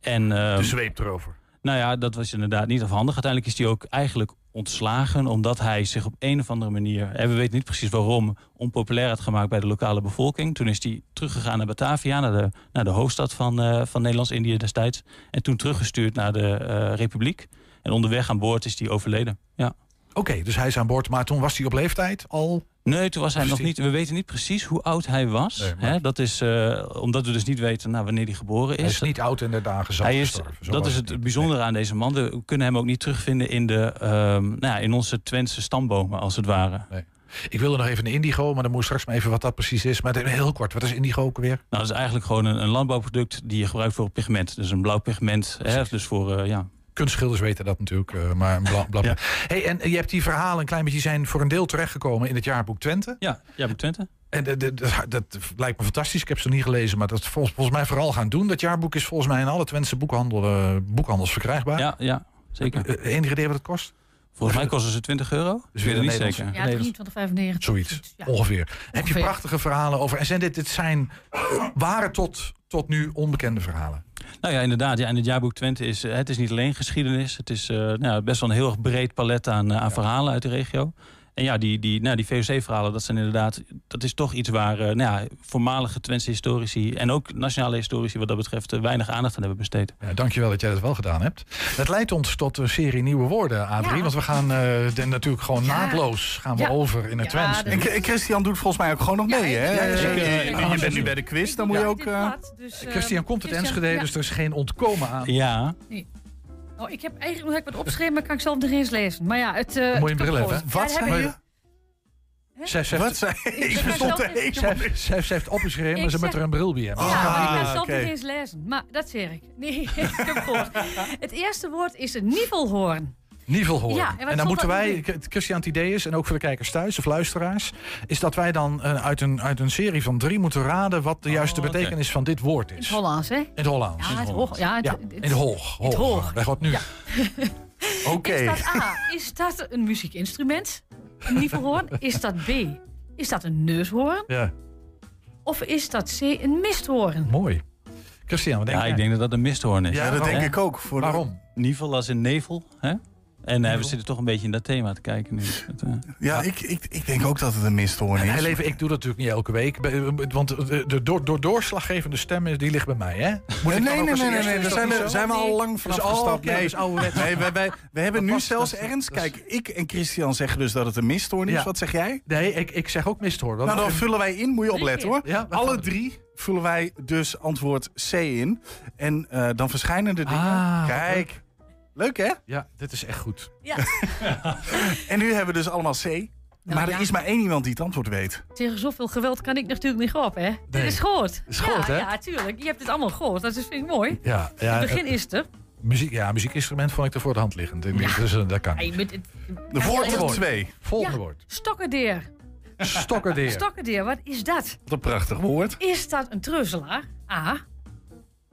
Speaker 21: En,
Speaker 2: de zweep erover.
Speaker 21: Nou ja, dat was inderdaad niet afhandig. Uiteindelijk is hij ook eigenlijk ontslagen... omdat hij zich op een of andere manier... en we weten niet precies waarom... onpopulair had gemaakt bij de lokale bevolking. Toen is hij teruggegaan naar Batavia... naar de, naar de hoofdstad van, uh, van Nederlands-Indië destijds. En toen teruggestuurd naar de uh, Republiek. En onderweg aan boord is hij overleden. Ja.
Speaker 2: Oké, dus hij is aan boord. Maar toen was hij op leeftijd al...
Speaker 21: Nee, toen was hij nog niet. We weten niet precies hoe oud hij was. Nee, maar... Hè, dat is uh, omdat we dus niet weten nou, wanneer hij geboren is.
Speaker 2: Hij is niet oud in de dagen
Speaker 21: hij is,
Speaker 2: gestorven.
Speaker 21: Dat is het, het bijzondere nee. aan deze man. We kunnen hem ook niet terugvinden in, de, uh, nou ja, in onze Twentse stambomen, als het ware.
Speaker 2: Nee. Ik wilde nog even een indigo, maar dan moet straks maar even wat dat precies is. Maar heel kort, wat is indigo ook weer?
Speaker 21: Nou, dat is eigenlijk gewoon een, een landbouwproduct die je gebruikt voor pigment. Dus een blauw pigment. Hè, dus voor, uh, ja,
Speaker 2: Kunstschilders weten dat natuurlijk, uh, maar bla, bla, bla. ja. hey, en je hebt die verhalen een klein beetje zijn voor een deel terechtgekomen in het jaarboek Twente.
Speaker 21: Ja, jaarboek Twente.
Speaker 2: En dat, dat, dat, lijkt me fantastisch. Ik heb ze nog niet gelezen, maar dat volgens, volgens mij vooral gaan doen. Dat jaarboek is volgens mij in alle Twentse boekhandel, uh, boekhandels verkrijgbaar.
Speaker 21: Ja, ja zeker.
Speaker 2: Uh, enige idee wat het kost?
Speaker 21: Volgens mij kosten ze 20 euro. Dus weer niet zeker.
Speaker 20: Ja, 23,95.
Speaker 2: Zoiets, ja. ongeveer. ongeveer. Heb je prachtige verhalen over. En zijn dit, dit zijn waren tot, tot nu onbekende verhalen?
Speaker 21: Nou ja, inderdaad. Ja, in het jaarboek Twente is het is niet alleen geschiedenis. Het is uh, nou, best wel een heel erg breed palet aan, uh, aan ja. verhalen uit de regio. En ja, die, die, nou, die VOC-verhalen, dat zijn inderdaad, dat is toch iets waar eh, nou ja, voormalige Twentse historici en ook nationale historici wat dat betreft eh, weinig aandacht aan hebben besteed.
Speaker 2: Ja, dankjewel dat jij dat wel gedaan hebt. Het leidt ons tot een serie nieuwe woorden, Adrie.
Speaker 1: Ja.
Speaker 2: Want we gaan eh, de- natuurlijk gewoon naadloos gaan we
Speaker 1: Ja.
Speaker 2: over in het
Speaker 1: Ja,
Speaker 2: Twents.
Speaker 1: En Christian doet volgens mij ook gewoon nog mee, hè?
Speaker 2: ja, ja, zeker.
Speaker 1: je-
Speaker 2: Ja,
Speaker 1: je bent nu bij de quiz, dan moet je ook... eh,
Speaker 2: Christian komt uit Enschede, dus er is geen ontkomen aan.
Speaker 21: Ja.
Speaker 20: Nee. Oh, ik heb eigenlijk nog wat opgeschreven, maar kan ik zelf nog eens lezen. Maar ja, het... eh,
Speaker 2: moet je een bril hebben, Wat zei
Speaker 20: ik-
Speaker 2: Zij heeft-
Speaker 1: Wat zei
Speaker 20: Ik
Speaker 1: verstond
Speaker 20: zelf-
Speaker 1: er helemaal
Speaker 2: Zij heeft- opgeschreven, maar ze moet
Speaker 20: zeg-
Speaker 2: er een bril bij hebben.
Speaker 20: Ja,
Speaker 1: Ah,
Speaker 20: ik kan zelf
Speaker 1: oké.
Speaker 20: nog eens lezen. Maar dat zeg ik. Nee, ik heb het gehoord. Het eerste woord is een nievelhoorn.
Speaker 2: Nievelhoorn.
Speaker 20: Ja, en
Speaker 2: dan moeten wij, het Christian, het idee is, en ook voor de kijkers thuis of luisteraars, is dat wij dan eh, uit, een, uit een serie van drie moeten raden wat de juiste
Speaker 21: oké.
Speaker 2: betekenis van dit woord
Speaker 20: In het
Speaker 2: is.
Speaker 20: Hollands, hè?
Speaker 2: In het Hollands.
Speaker 20: Ja, het hoog. Ja, het,
Speaker 2: Ja,
Speaker 20: het-
Speaker 2: in het hoog.
Speaker 20: het hoog.
Speaker 2: Gaat nu.
Speaker 20: Ja.
Speaker 1: Oké.
Speaker 20: Is dat A, is dat een muziekinstrument? Een nievelhoorn? Is dat B, is dat een neushoorn?
Speaker 2: Ja,
Speaker 20: Of is dat C, een misthoorn?
Speaker 2: mooi. Christian, wat denk
Speaker 21: Ja,
Speaker 2: jij?
Speaker 21: ik denk dat dat een misthoorn is.
Speaker 2: Ja,
Speaker 1: dat denk ik ook. Voor
Speaker 2: Waarom?
Speaker 21: Nievel als in nevel, hè? En eh, we zitten toch een beetje in dat thema te kijken nu. Dat, eh,
Speaker 1: Ja, ik, ik, ik denk ook dat het een misthoorn is.
Speaker 2: Heel even, ik doe dat natuurlijk niet elke week. Be- Want de, door, door doorslaggevende stem die ligt bij mij, hè? Moet
Speaker 1: Nee, nee, nee, nee, nee,
Speaker 2: eerste?
Speaker 1: nee,
Speaker 2: Is
Speaker 1: daar zijn we, zijn we al lang vanaf
Speaker 2: Dus, oh,
Speaker 1: gestapt.
Speaker 2: oké,
Speaker 1: Nee,
Speaker 2: ouderwets.
Speaker 1: nee wij, wij, we hebben nu
Speaker 2: past-
Speaker 1: zelfs
Speaker 2: dat-
Speaker 1: ernst.
Speaker 2: is-
Speaker 1: Kijk, ik en Christian zeggen dus dat het een misthoorn is.
Speaker 2: Ja.
Speaker 1: Wat zeg jij?
Speaker 2: Nee, ik, ik zeg ook misthoorn. Want-
Speaker 1: Nou, dan vullen wij in, moet je opletten hoor.
Speaker 2: Ja,
Speaker 1: Alle drie vullen wij dus antwoord C in. En eh, dan verschijnen de dingen.
Speaker 2: Ah,
Speaker 1: Kijk, leuk hè?
Speaker 2: Ja, dit is echt goed.
Speaker 20: Ja.
Speaker 1: En nu hebben we dus allemaal C. maar er
Speaker 20: ja.
Speaker 1: is maar één iemand die het antwoord weet.
Speaker 20: Tegen zoveel geweld kan ik natuurlijk niet op, hè? Dit is goed.
Speaker 2: Is goed,
Speaker 20: ja,
Speaker 2: hè?
Speaker 20: Ja, tuurlijk. Je hebt het allemaal gehoord. Dat is, vind ik mooi.
Speaker 2: Ja, ja,
Speaker 20: het begin
Speaker 2: eh,
Speaker 20: is er.
Speaker 2: Muziek, ja, muziekinstrument vond ik er voor de hand liggend. Dus eh, dat kan.
Speaker 20: Met het-
Speaker 1: De volgende
Speaker 2: woord.
Speaker 1: twee.
Speaker 2: Volgende
Speaker 20: Ja.
Speaker 2: woord.
Speaker 20: Stokkerdeer.
Speaker 2: Stokkerdeer.
Speaker 20: Stokkerdeer, wat is dat?
Speaker 1: Wat een prachtig woord.
Speaker 20: Is dat een treuzelaar? A.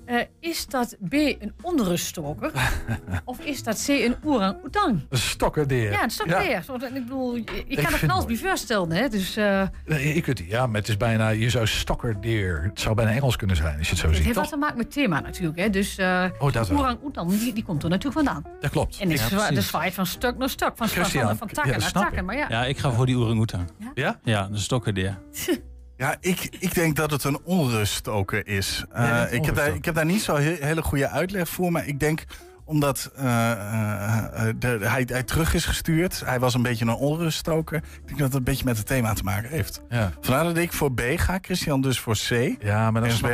Speaker 20: Eh, is dat B een onruststoker? of is dat C een orang-oetang?
Speaker 2: Een stokkerdeer.
Speaker 20: Ja, een stokkerdeer. Zo, Ik bedoel, je, je
Speaker 2: Ik
Speaker 20: kan er
Speaker 2: vind
Speaker 20: van alles
Speaker 2: het
Speaker 20: bij voorstellen, hè? Dus eh
Speaker 2: Nee, ik weet het, ja, maar het is bijna, je zou stokkerdeer, het zou bijna Engels kunnen zijn als je het zo
Speaker 20: het
Speaker 2: ziet,
Speaker 20: heeft wat te maken met het thema natuurlijk, hè? Dus eh
Speaker 2: Oh, dat wel.
Speaker 20: orang-oetang, die, die komt er natuurlijk vandaan.
Speaker 2: Dat klopt.
Speaker 20: En is
Speaker 2: Ja,
Speaker 20: de zwaait van stuk naar stuk, van, van, van, van takken
Speaker 2: ja,
Speaker 20: naar takken.
Speaker 2: ik.
Speaker 20: Maar ja,
Speaker 21: ja, ik ga voor die orang-oetang.
Speaker 2: Ja?
Speaker 21: Ja, de stokkerdeer.
Speaker 1: Ja, ik, ik denk dat het een onruststoker is.
Speaker 2: Nee,
Speaker 1: Eh, ik, heb daar, ik heb daar niet zo he- hele goede uitleg voor, maar ik denk omdat eh, eh, eh, de, hij, hij terug is gestuurd. Hij was een beetje een onruststoker. Ik denk dat het een beetje met het thema te maken heeft.
Speaker 2: Ja.
Speaker 1: Vandaar dat ik voor B ga, Christian dus voor C.
Speaker 2: Ja, maar dan snap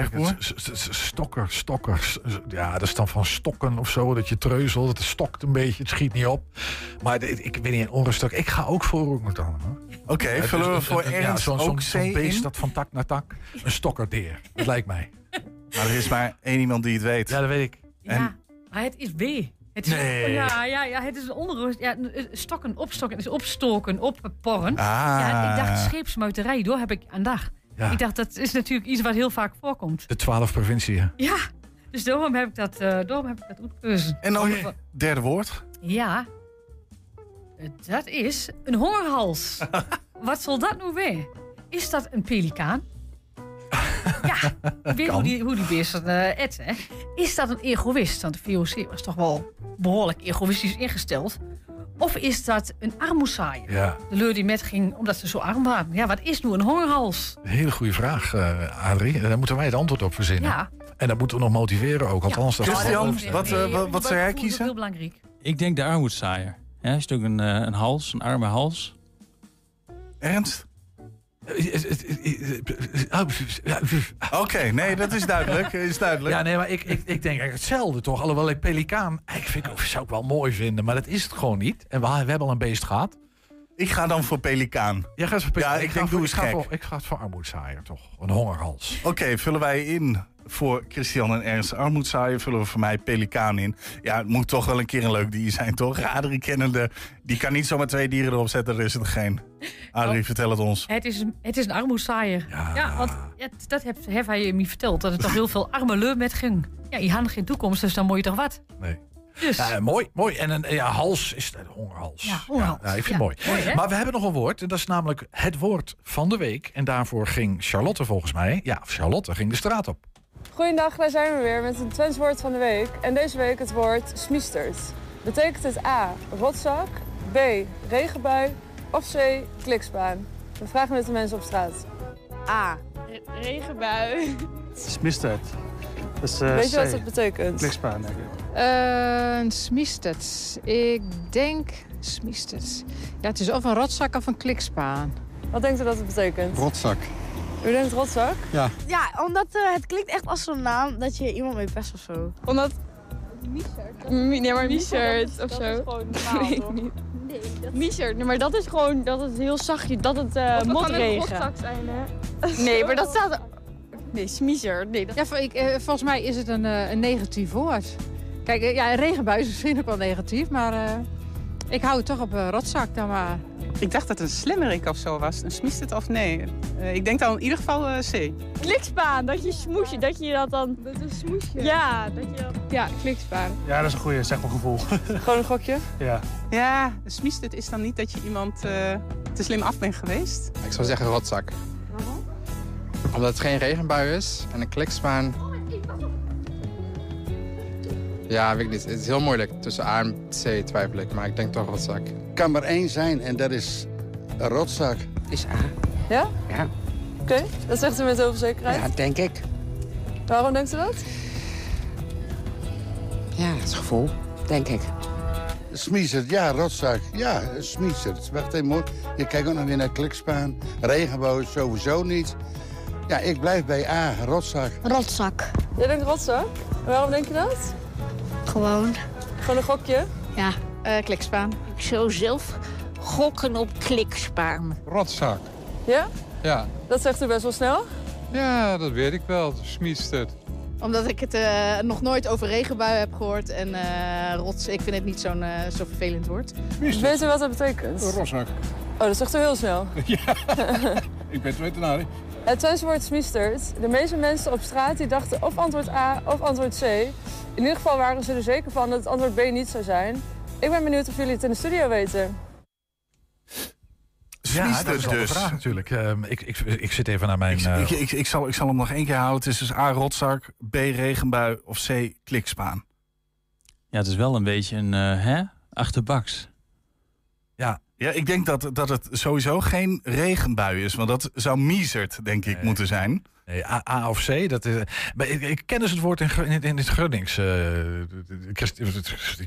Speaker 2: Stokker, stokker. Ja, dat is dan van stokken of zo, dat je treuzelt. Het stokt een beetje, het schiet niet op. Maar ik weet niet, een onrustok. Ik ga ook voor Oermutang.
Speaker 1: Oké,
Speaker 2: Ja,
Speaker 1: vullen we
Speaker 2: dus-
Speaker 1: voor
Speaker 2: ja,
Speaker 1: Ernst
Speaker 2: zo'n-
Speaker 1: ook
Speaker 2: zo'n-
Speaker 1: C
Speaker 2: zo'n beest
Speaker 1: in?
Speaker 2: dat van tak naar tak. Een stokkerdeer, dat lijkt mij.
Speaker 1: Maar er is maar één iemand die het weet.
Speaker 2: Ja, dat weet ik.
Speaker 20: ja, maar het is B. Het is,
Speaker 2: Nee.
Speaker 20: ja, ja, ja, het is een onrust. Ja, stokken, opstokken, is opstoken, opporren.
Speaker 1: Ah.
Speaker 20: Ja, ik dacht scheepsmuiterij, door heb ik aan dag.
Speaker 2: Ja.
Speaker 20: Ik dacht, dat is natuurlijk iets wat heel vaak voorkomt.
Speaker 2: De twaalf provinciën.
Speaker 20: Ja, dus daarom heb ik dat, eh daarom heb ik dat uitgekozen.
Speaker 1: En dan derde woord.
Speaker 20: Ja, dat is een hongerhals. Wat zal dat nou weer? Is dat een pelikaan? ja, hoe die, hoe die beesten eh eten. Hè? Is dat een egoïst? Want de VOC was toch wel behoorlijk egoïstisch ingesteld. Of is dat een armoesaaier?
Speaker 2: Ja,
Speaker 20: De leur die met ging omdat ze zo arm waren. Ja, wat is nu een hongerhals?
Speaker 2: een hele goede vraag, eh Adrie. En daar moeten wij het antwoord op verzinnen.
Speaker 20: Ja.
Speaker 2: En dat moeten we nog motiveren ook. Althans, dat
Speaker 1: Christian,
Speaker 20: Nee,
Speaker 1: wat, eh, wat, wat zou jij
Speaker 20: dat is ook
Speaker 1: kiezen?
Speaker 20: heel belangrijk.
Speaker 21: Ik denk de armoedzaaier. Ja, is natuurlijk een, eh, een hals, een arme hals.
Speaker 1: Ernst? Oké, nee, dat is duidelijk. Is duidelijk.
Speaker 2: Ja, nee, maar ik, ik, ik denk eigenlijk hetzelfde toch. Alhoewel ik pelikaan, ik vind, zou ik wel mooi vinden, maar dat is het gewoon niet. En we hebben al een beest gehad.
Speaker 1: Ik ga dan voor pelikaan.
Speaker 2: Jij gaat voor pelikaan.
Speaker 1: Ja, ik
Speaker 2: ga
Speaker 1: denk,
Speaker 2: voor-
Speaker 1: doe eens
Speaker 2: ik ga
Speaker 1: gek.
Speaker 2: voor- Ik ga het voor armoedzaaier toch. Een hongerhals.
Speaker 1: Oké, vullen wij in voor Christian en Ernst Armoedzaaien. Vullen we voor mij Pelikaan in. Ja, het moet toch wel een keer een leuk dier zijn, toch? Adrie kennende, die kan niet zomaar twee dieren erop zetten. Er is het geen. Adrie,
Speaker 20: Oh.
Speaker 1: vertel het ons.
Speaker 20: Het is, een- het is een armoedzaaier. Ja, want dat heeft, heeft hij je niet verteld. Dat er toch heel veel arme leur met ging. Ja, je had geen toekomst, dus dan moet je toch wat?
Speaker 2: Nee.
Speaker 20: Dus.
Speaker 2: Ja, mooi, mooi. En een ja, hals is een hongerhals.
Speaker 20: Ja, hongerhals.
Speaker 2: Ja, ik vind
Speaker 20: Ja.
Speaker 2: het mooi. Maar we hebben nog een woord. En dat is namelijk het woord van de week. En daarvoor ging Charlotte volgens mij. Ja, Charlotte ging de straat op.
Speaker 7: Goedendag, daar zijn we weer met een Twents woord van de week. En deze week het woord smiesterd. Betekent het A, rotzak, B, regenbui, of C. Klikspaan? We vragen het de mensen op straat.
Speaker 22: A. regenbui.
Speaker 23: Smistert. Is, eh,
Speaker 7: Weet je wat dat betekent?
Speaker 23: Klikspaan, denk ik.
Speaker 24: Eh smistert. Ik denk smistert. Ja, het is of een rotzak of een klikspaan.
Speaker 7: Wat denkt u dat het betekent?
Speaker 23: Rotzak.
Speaker 7: U denkt rotzak?
Speaker 23: Ja.
Speaker 22: Ja, omdat eh, het klinkt echt als zo'n naam dat je iemand mee pest of zo.
Speaker 25: Omdat... Nee, maar
Speaker 22: t-shirt
Speaker 25: of
Speaker 22: dat is
Speaker 25: zo.
Speaker 22: gewoon normaal, toch? Nee, dat
Speaker 25: nee, maar dat is gewoon dat het heel zachtje, dat het eh
Speaker 22: Of dat kan een
Speaker 25: motregen.
Speaker 22: rotzak zijn, hè?
Speaker 25: Nee, maar dat staat... Nee, smiezer. Nee, dat...
Speaker 24: Ja, ik, eh, volgens mij is het een, eh, een negatief woord. Kijk, eh, ja, een regenbui is misschien ook wel negatief, maar eh, ik hou het toch op een rotzak dan maar.
Speaker 26: Ik dacht dat het een slimmerik of zo was. Een smistert of nee. Eh, ik denk dan in ieder geval eh, C.
Speaker 25: Klikspaan, dat je smoesje, dat je dat dan...
Speaker 22: Dat is een smoesje.
Speaker 25: Ja, dat je dat...
Speaker 22: Ja, klikspaan.
Speaker 23: Ja, dat is een goede, zeg maar, gevoel.
Speaker 7: Gewoon een gokje?
Speaker 23: ja.
Speaker 26: Ja, een smistert is dan niet dat je iemand eh, te slim af bent geweest.
Speaker 27: Ik zou zeggen rotzak. Omdat het geen regenbui is en een klikspaan... Ja, weet ik niet. Het is heel moeilijk. Tussen A en C twijfel ik, maar ik denk toch rotzak.
Speaker 28: kan maar één zijn en dat is een rotzak.
Speaker 27: Is A.
Speaker 7: Ja?
Speaker 27: Ja.
Speaker 7: Oké, dat zegt u met heel veel zekerheid.
Speaker 27: Ja, denk ik.
Speaker 7: Waarom denkt u dat?
Speaker 27: Ja, het is gevoel. Denk ik.
Speaker 28: Smiezert, ja, rotzak. Ja, smiezert. Wacht even, hoor. Je kijkt ook nog weer naar klikspaan. Regenboog sowieso niet. Ja, ik blijf bij A, rotzak.
Speaker 22: Rotzak.
Speaker 7: Jij denkt rotzak? En waarom denk je dat?
Speaker 22: Gewoon.
Speaker 7: Gewoon een gokje?
Speaker 22: Ja, eh, klikspaan. Ik zou zelf gokken op klikspaan.
Speaker 27: Rotzak.
Speaker 7: Ja?
Speaker 27: Ja.
Speaker 7: Dat zegt u best wel snel.
Speaker 27: Ja, dat weet ik wel. Smiestert.
Speaker 24: Omdat ik het eh, nog nooit over regenbui heb gehoord en eh, rots, ik vind het niet zo'n eh, zo vervelend woord.
Speaker 7: Weet u wat dat betekent?
Speaker 23: Rotzak.
Speaker 7: Oh, dat zegt u heel snel.
Speaker 23: Ik ben het weten
Speaker 7: Het Twentse woord smiestert. De meeste mensen op straat die dachten of antwoord A of antwoord C. In ieder geval waren ze er zeker van dat het antwoord B niet zou zijn. Ik ben benieuwd of jullie het in de studio weten.
Speaker 2: Ja, dat is
Speaker 1: dus.
Speaker 2: vraag natuurlijk. Ehm, ik, ik, ik zit even naar mijn...
Speaker 1: Ik,
Speaker 2: eh,
Speaker 1: ik, ik, ik zal, ik zal hem nog één keer houden. Het is dus A, rotzak, B, regenbui of C, klikspaan.
Speaker 21: Ja, het is wel een beetje een eh, hè? achterbaks.
Speaker 2: Ja.
Speaker 1: Ja, ik denk dat, dat het sowieso geen regenbui is. Want dat zou miezerd, denk ik, moeten zijn.
Speaker 2: Nee, A, A of C, dat is, ik, ik ken dus het woord in, in, in het Grunnings. eh, Christ-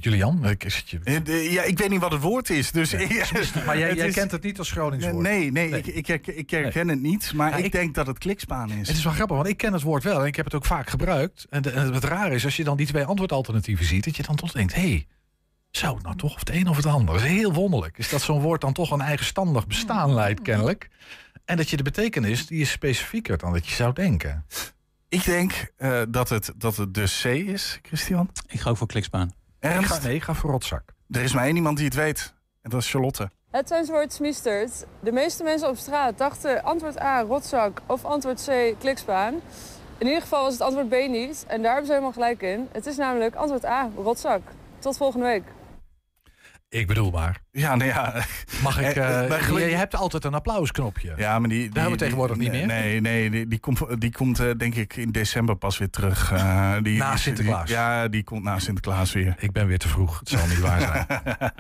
Speaker 2: Julian, het je-
Speaker 1: Eh, Ja, ik weet niet wat het woord is. Dus
Speaker 2: maar jij,
Speaker 1: Het
Speaker 2: jij
Speaker 1: is-
Speaker 2: kent het niet als Gronings woord.
Speaker 1: Nee, nee, Ik, ik, ik, ik herken het niet. Maar
Speaker 2: Ja,
Speaker 1: ik, denk dat het klikspaan is.
Speaker 2: Het is wel grappig, want ik ken het woord wel en ik heb het ook vaak gebruikt. En, de, en het rare is, als je dan die twee antwoordalternatieven ziet, dat je dan toch denkt, hé, hey, zou het nou toch of het een of het ander? Dat is heel wonderlijk. Is dat zo'n woord dan toch een eigenstandig bestaan leidt, kennelijk. En dat je de betekenis, die is specifieker dan dat je zou denken.
Speaker 1: Ik denk eh, dat, het, dat het dus C is, Christian.
Speaker 21: Ik ga ook voor klikspaan.
Speaker 1: Ernst?
Speaker 2: Ik ga, nee, ik ga voor rotzak.
Speaker 1: Er is maar één iemand die het weet. En dat is Charlotte.
Speaker 7: Het Twentse woord. De meeste mensen op straat dachten antwoord A, rotzak of antwoord C, klikspaan. In ieder geval was het antwoord B niet. En daar hebben ze helemaal gelijk in. Het is namelijk antwoord A, rotzak. Tot volgende week.
Speaker 2: Ik bedoel maar.
Speaker 1: Ja, nou ja.
Speaker 2: Mag ik...
Speaker 1: Bij geluk-
Speaker 2: je, je hebt altijd een applausknopje.
Speaker 1: Ja, maar die, die
Speaker 2: Daar hebben we tegenwoordig
Speaker 1: die-
Speaker 2: niet meer.
Speaker 1: Nee, nee die, die komt, die komt eh, denk ik in december pas weer terug. Eh, die,
Speaker 2: Na Sinterklaas.
Speaker 1: die- ja, die komt na Sinterklaas weer.
Speaker 2: Ik ben weer te vroeg. Het zal niet waar zijn.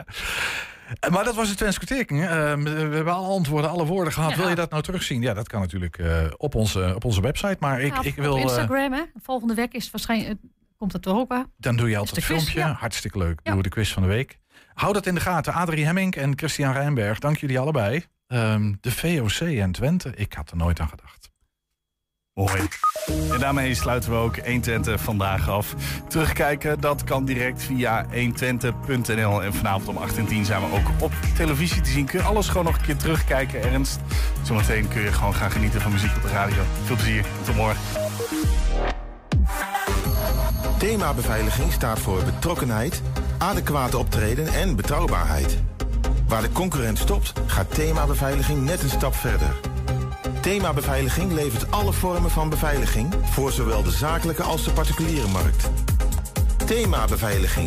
Speaker 2: Maar dat was het Twents. Eh, we hebben alle antwoorden, alle woorden gehad.
Speaker 20: Ja.
Speaker 2: Wil je dat nou terugzien? Ja, dat kan natuurlijk eh, op, onze, op onze website. Maar ik,
Speaker 20: Ja,
Speaker 2: ik
Speaker 20: op
Speaker 2: wil... eh,
Speaker 20: Instagram, hè? Volgende week is het waarschijnlijk, komt het er ook aan.
Speaker 2: dan doe je altijd
Speaker 20: de
Speaker 2: een
Speaker 20: quiz,
Speaker 2: filmpje.
Speaker 20: ja.
Speaker 2: Hartstikke leuk. Doen we de quiz van de week. Hou dat in de gaten. Adrie Hemming en Christian Rijnberg. Dank jullie allebei. Ehm, de VOC en Twente. Ik had er nooit aan gedacht.
Speaker 1: Mooi. En daarmee sluiten we ook 120 vandaag af. Terugkijken, dat kan direct via 120.nl. En vanavond om 8 en 10 zijn we ook op televisie te zien. Kun je alles gewoon nog een keer terugkijken, Ernst. Zometeen kun je gewoon gaan genieten van muziek op de radio. Veel plezier. Tot morgen.
Speaker 29: Thema beveiliging staat voor betrokkenheid, adequate optreden en betrouwbaarheid. Waar de concurrent stopt, gaat thema beveiliging net een stap verder. Thema beveiliging levert alle vormen van beveiliging voor zowel de zakelijke als de particuliere markt. Thema beveiliging.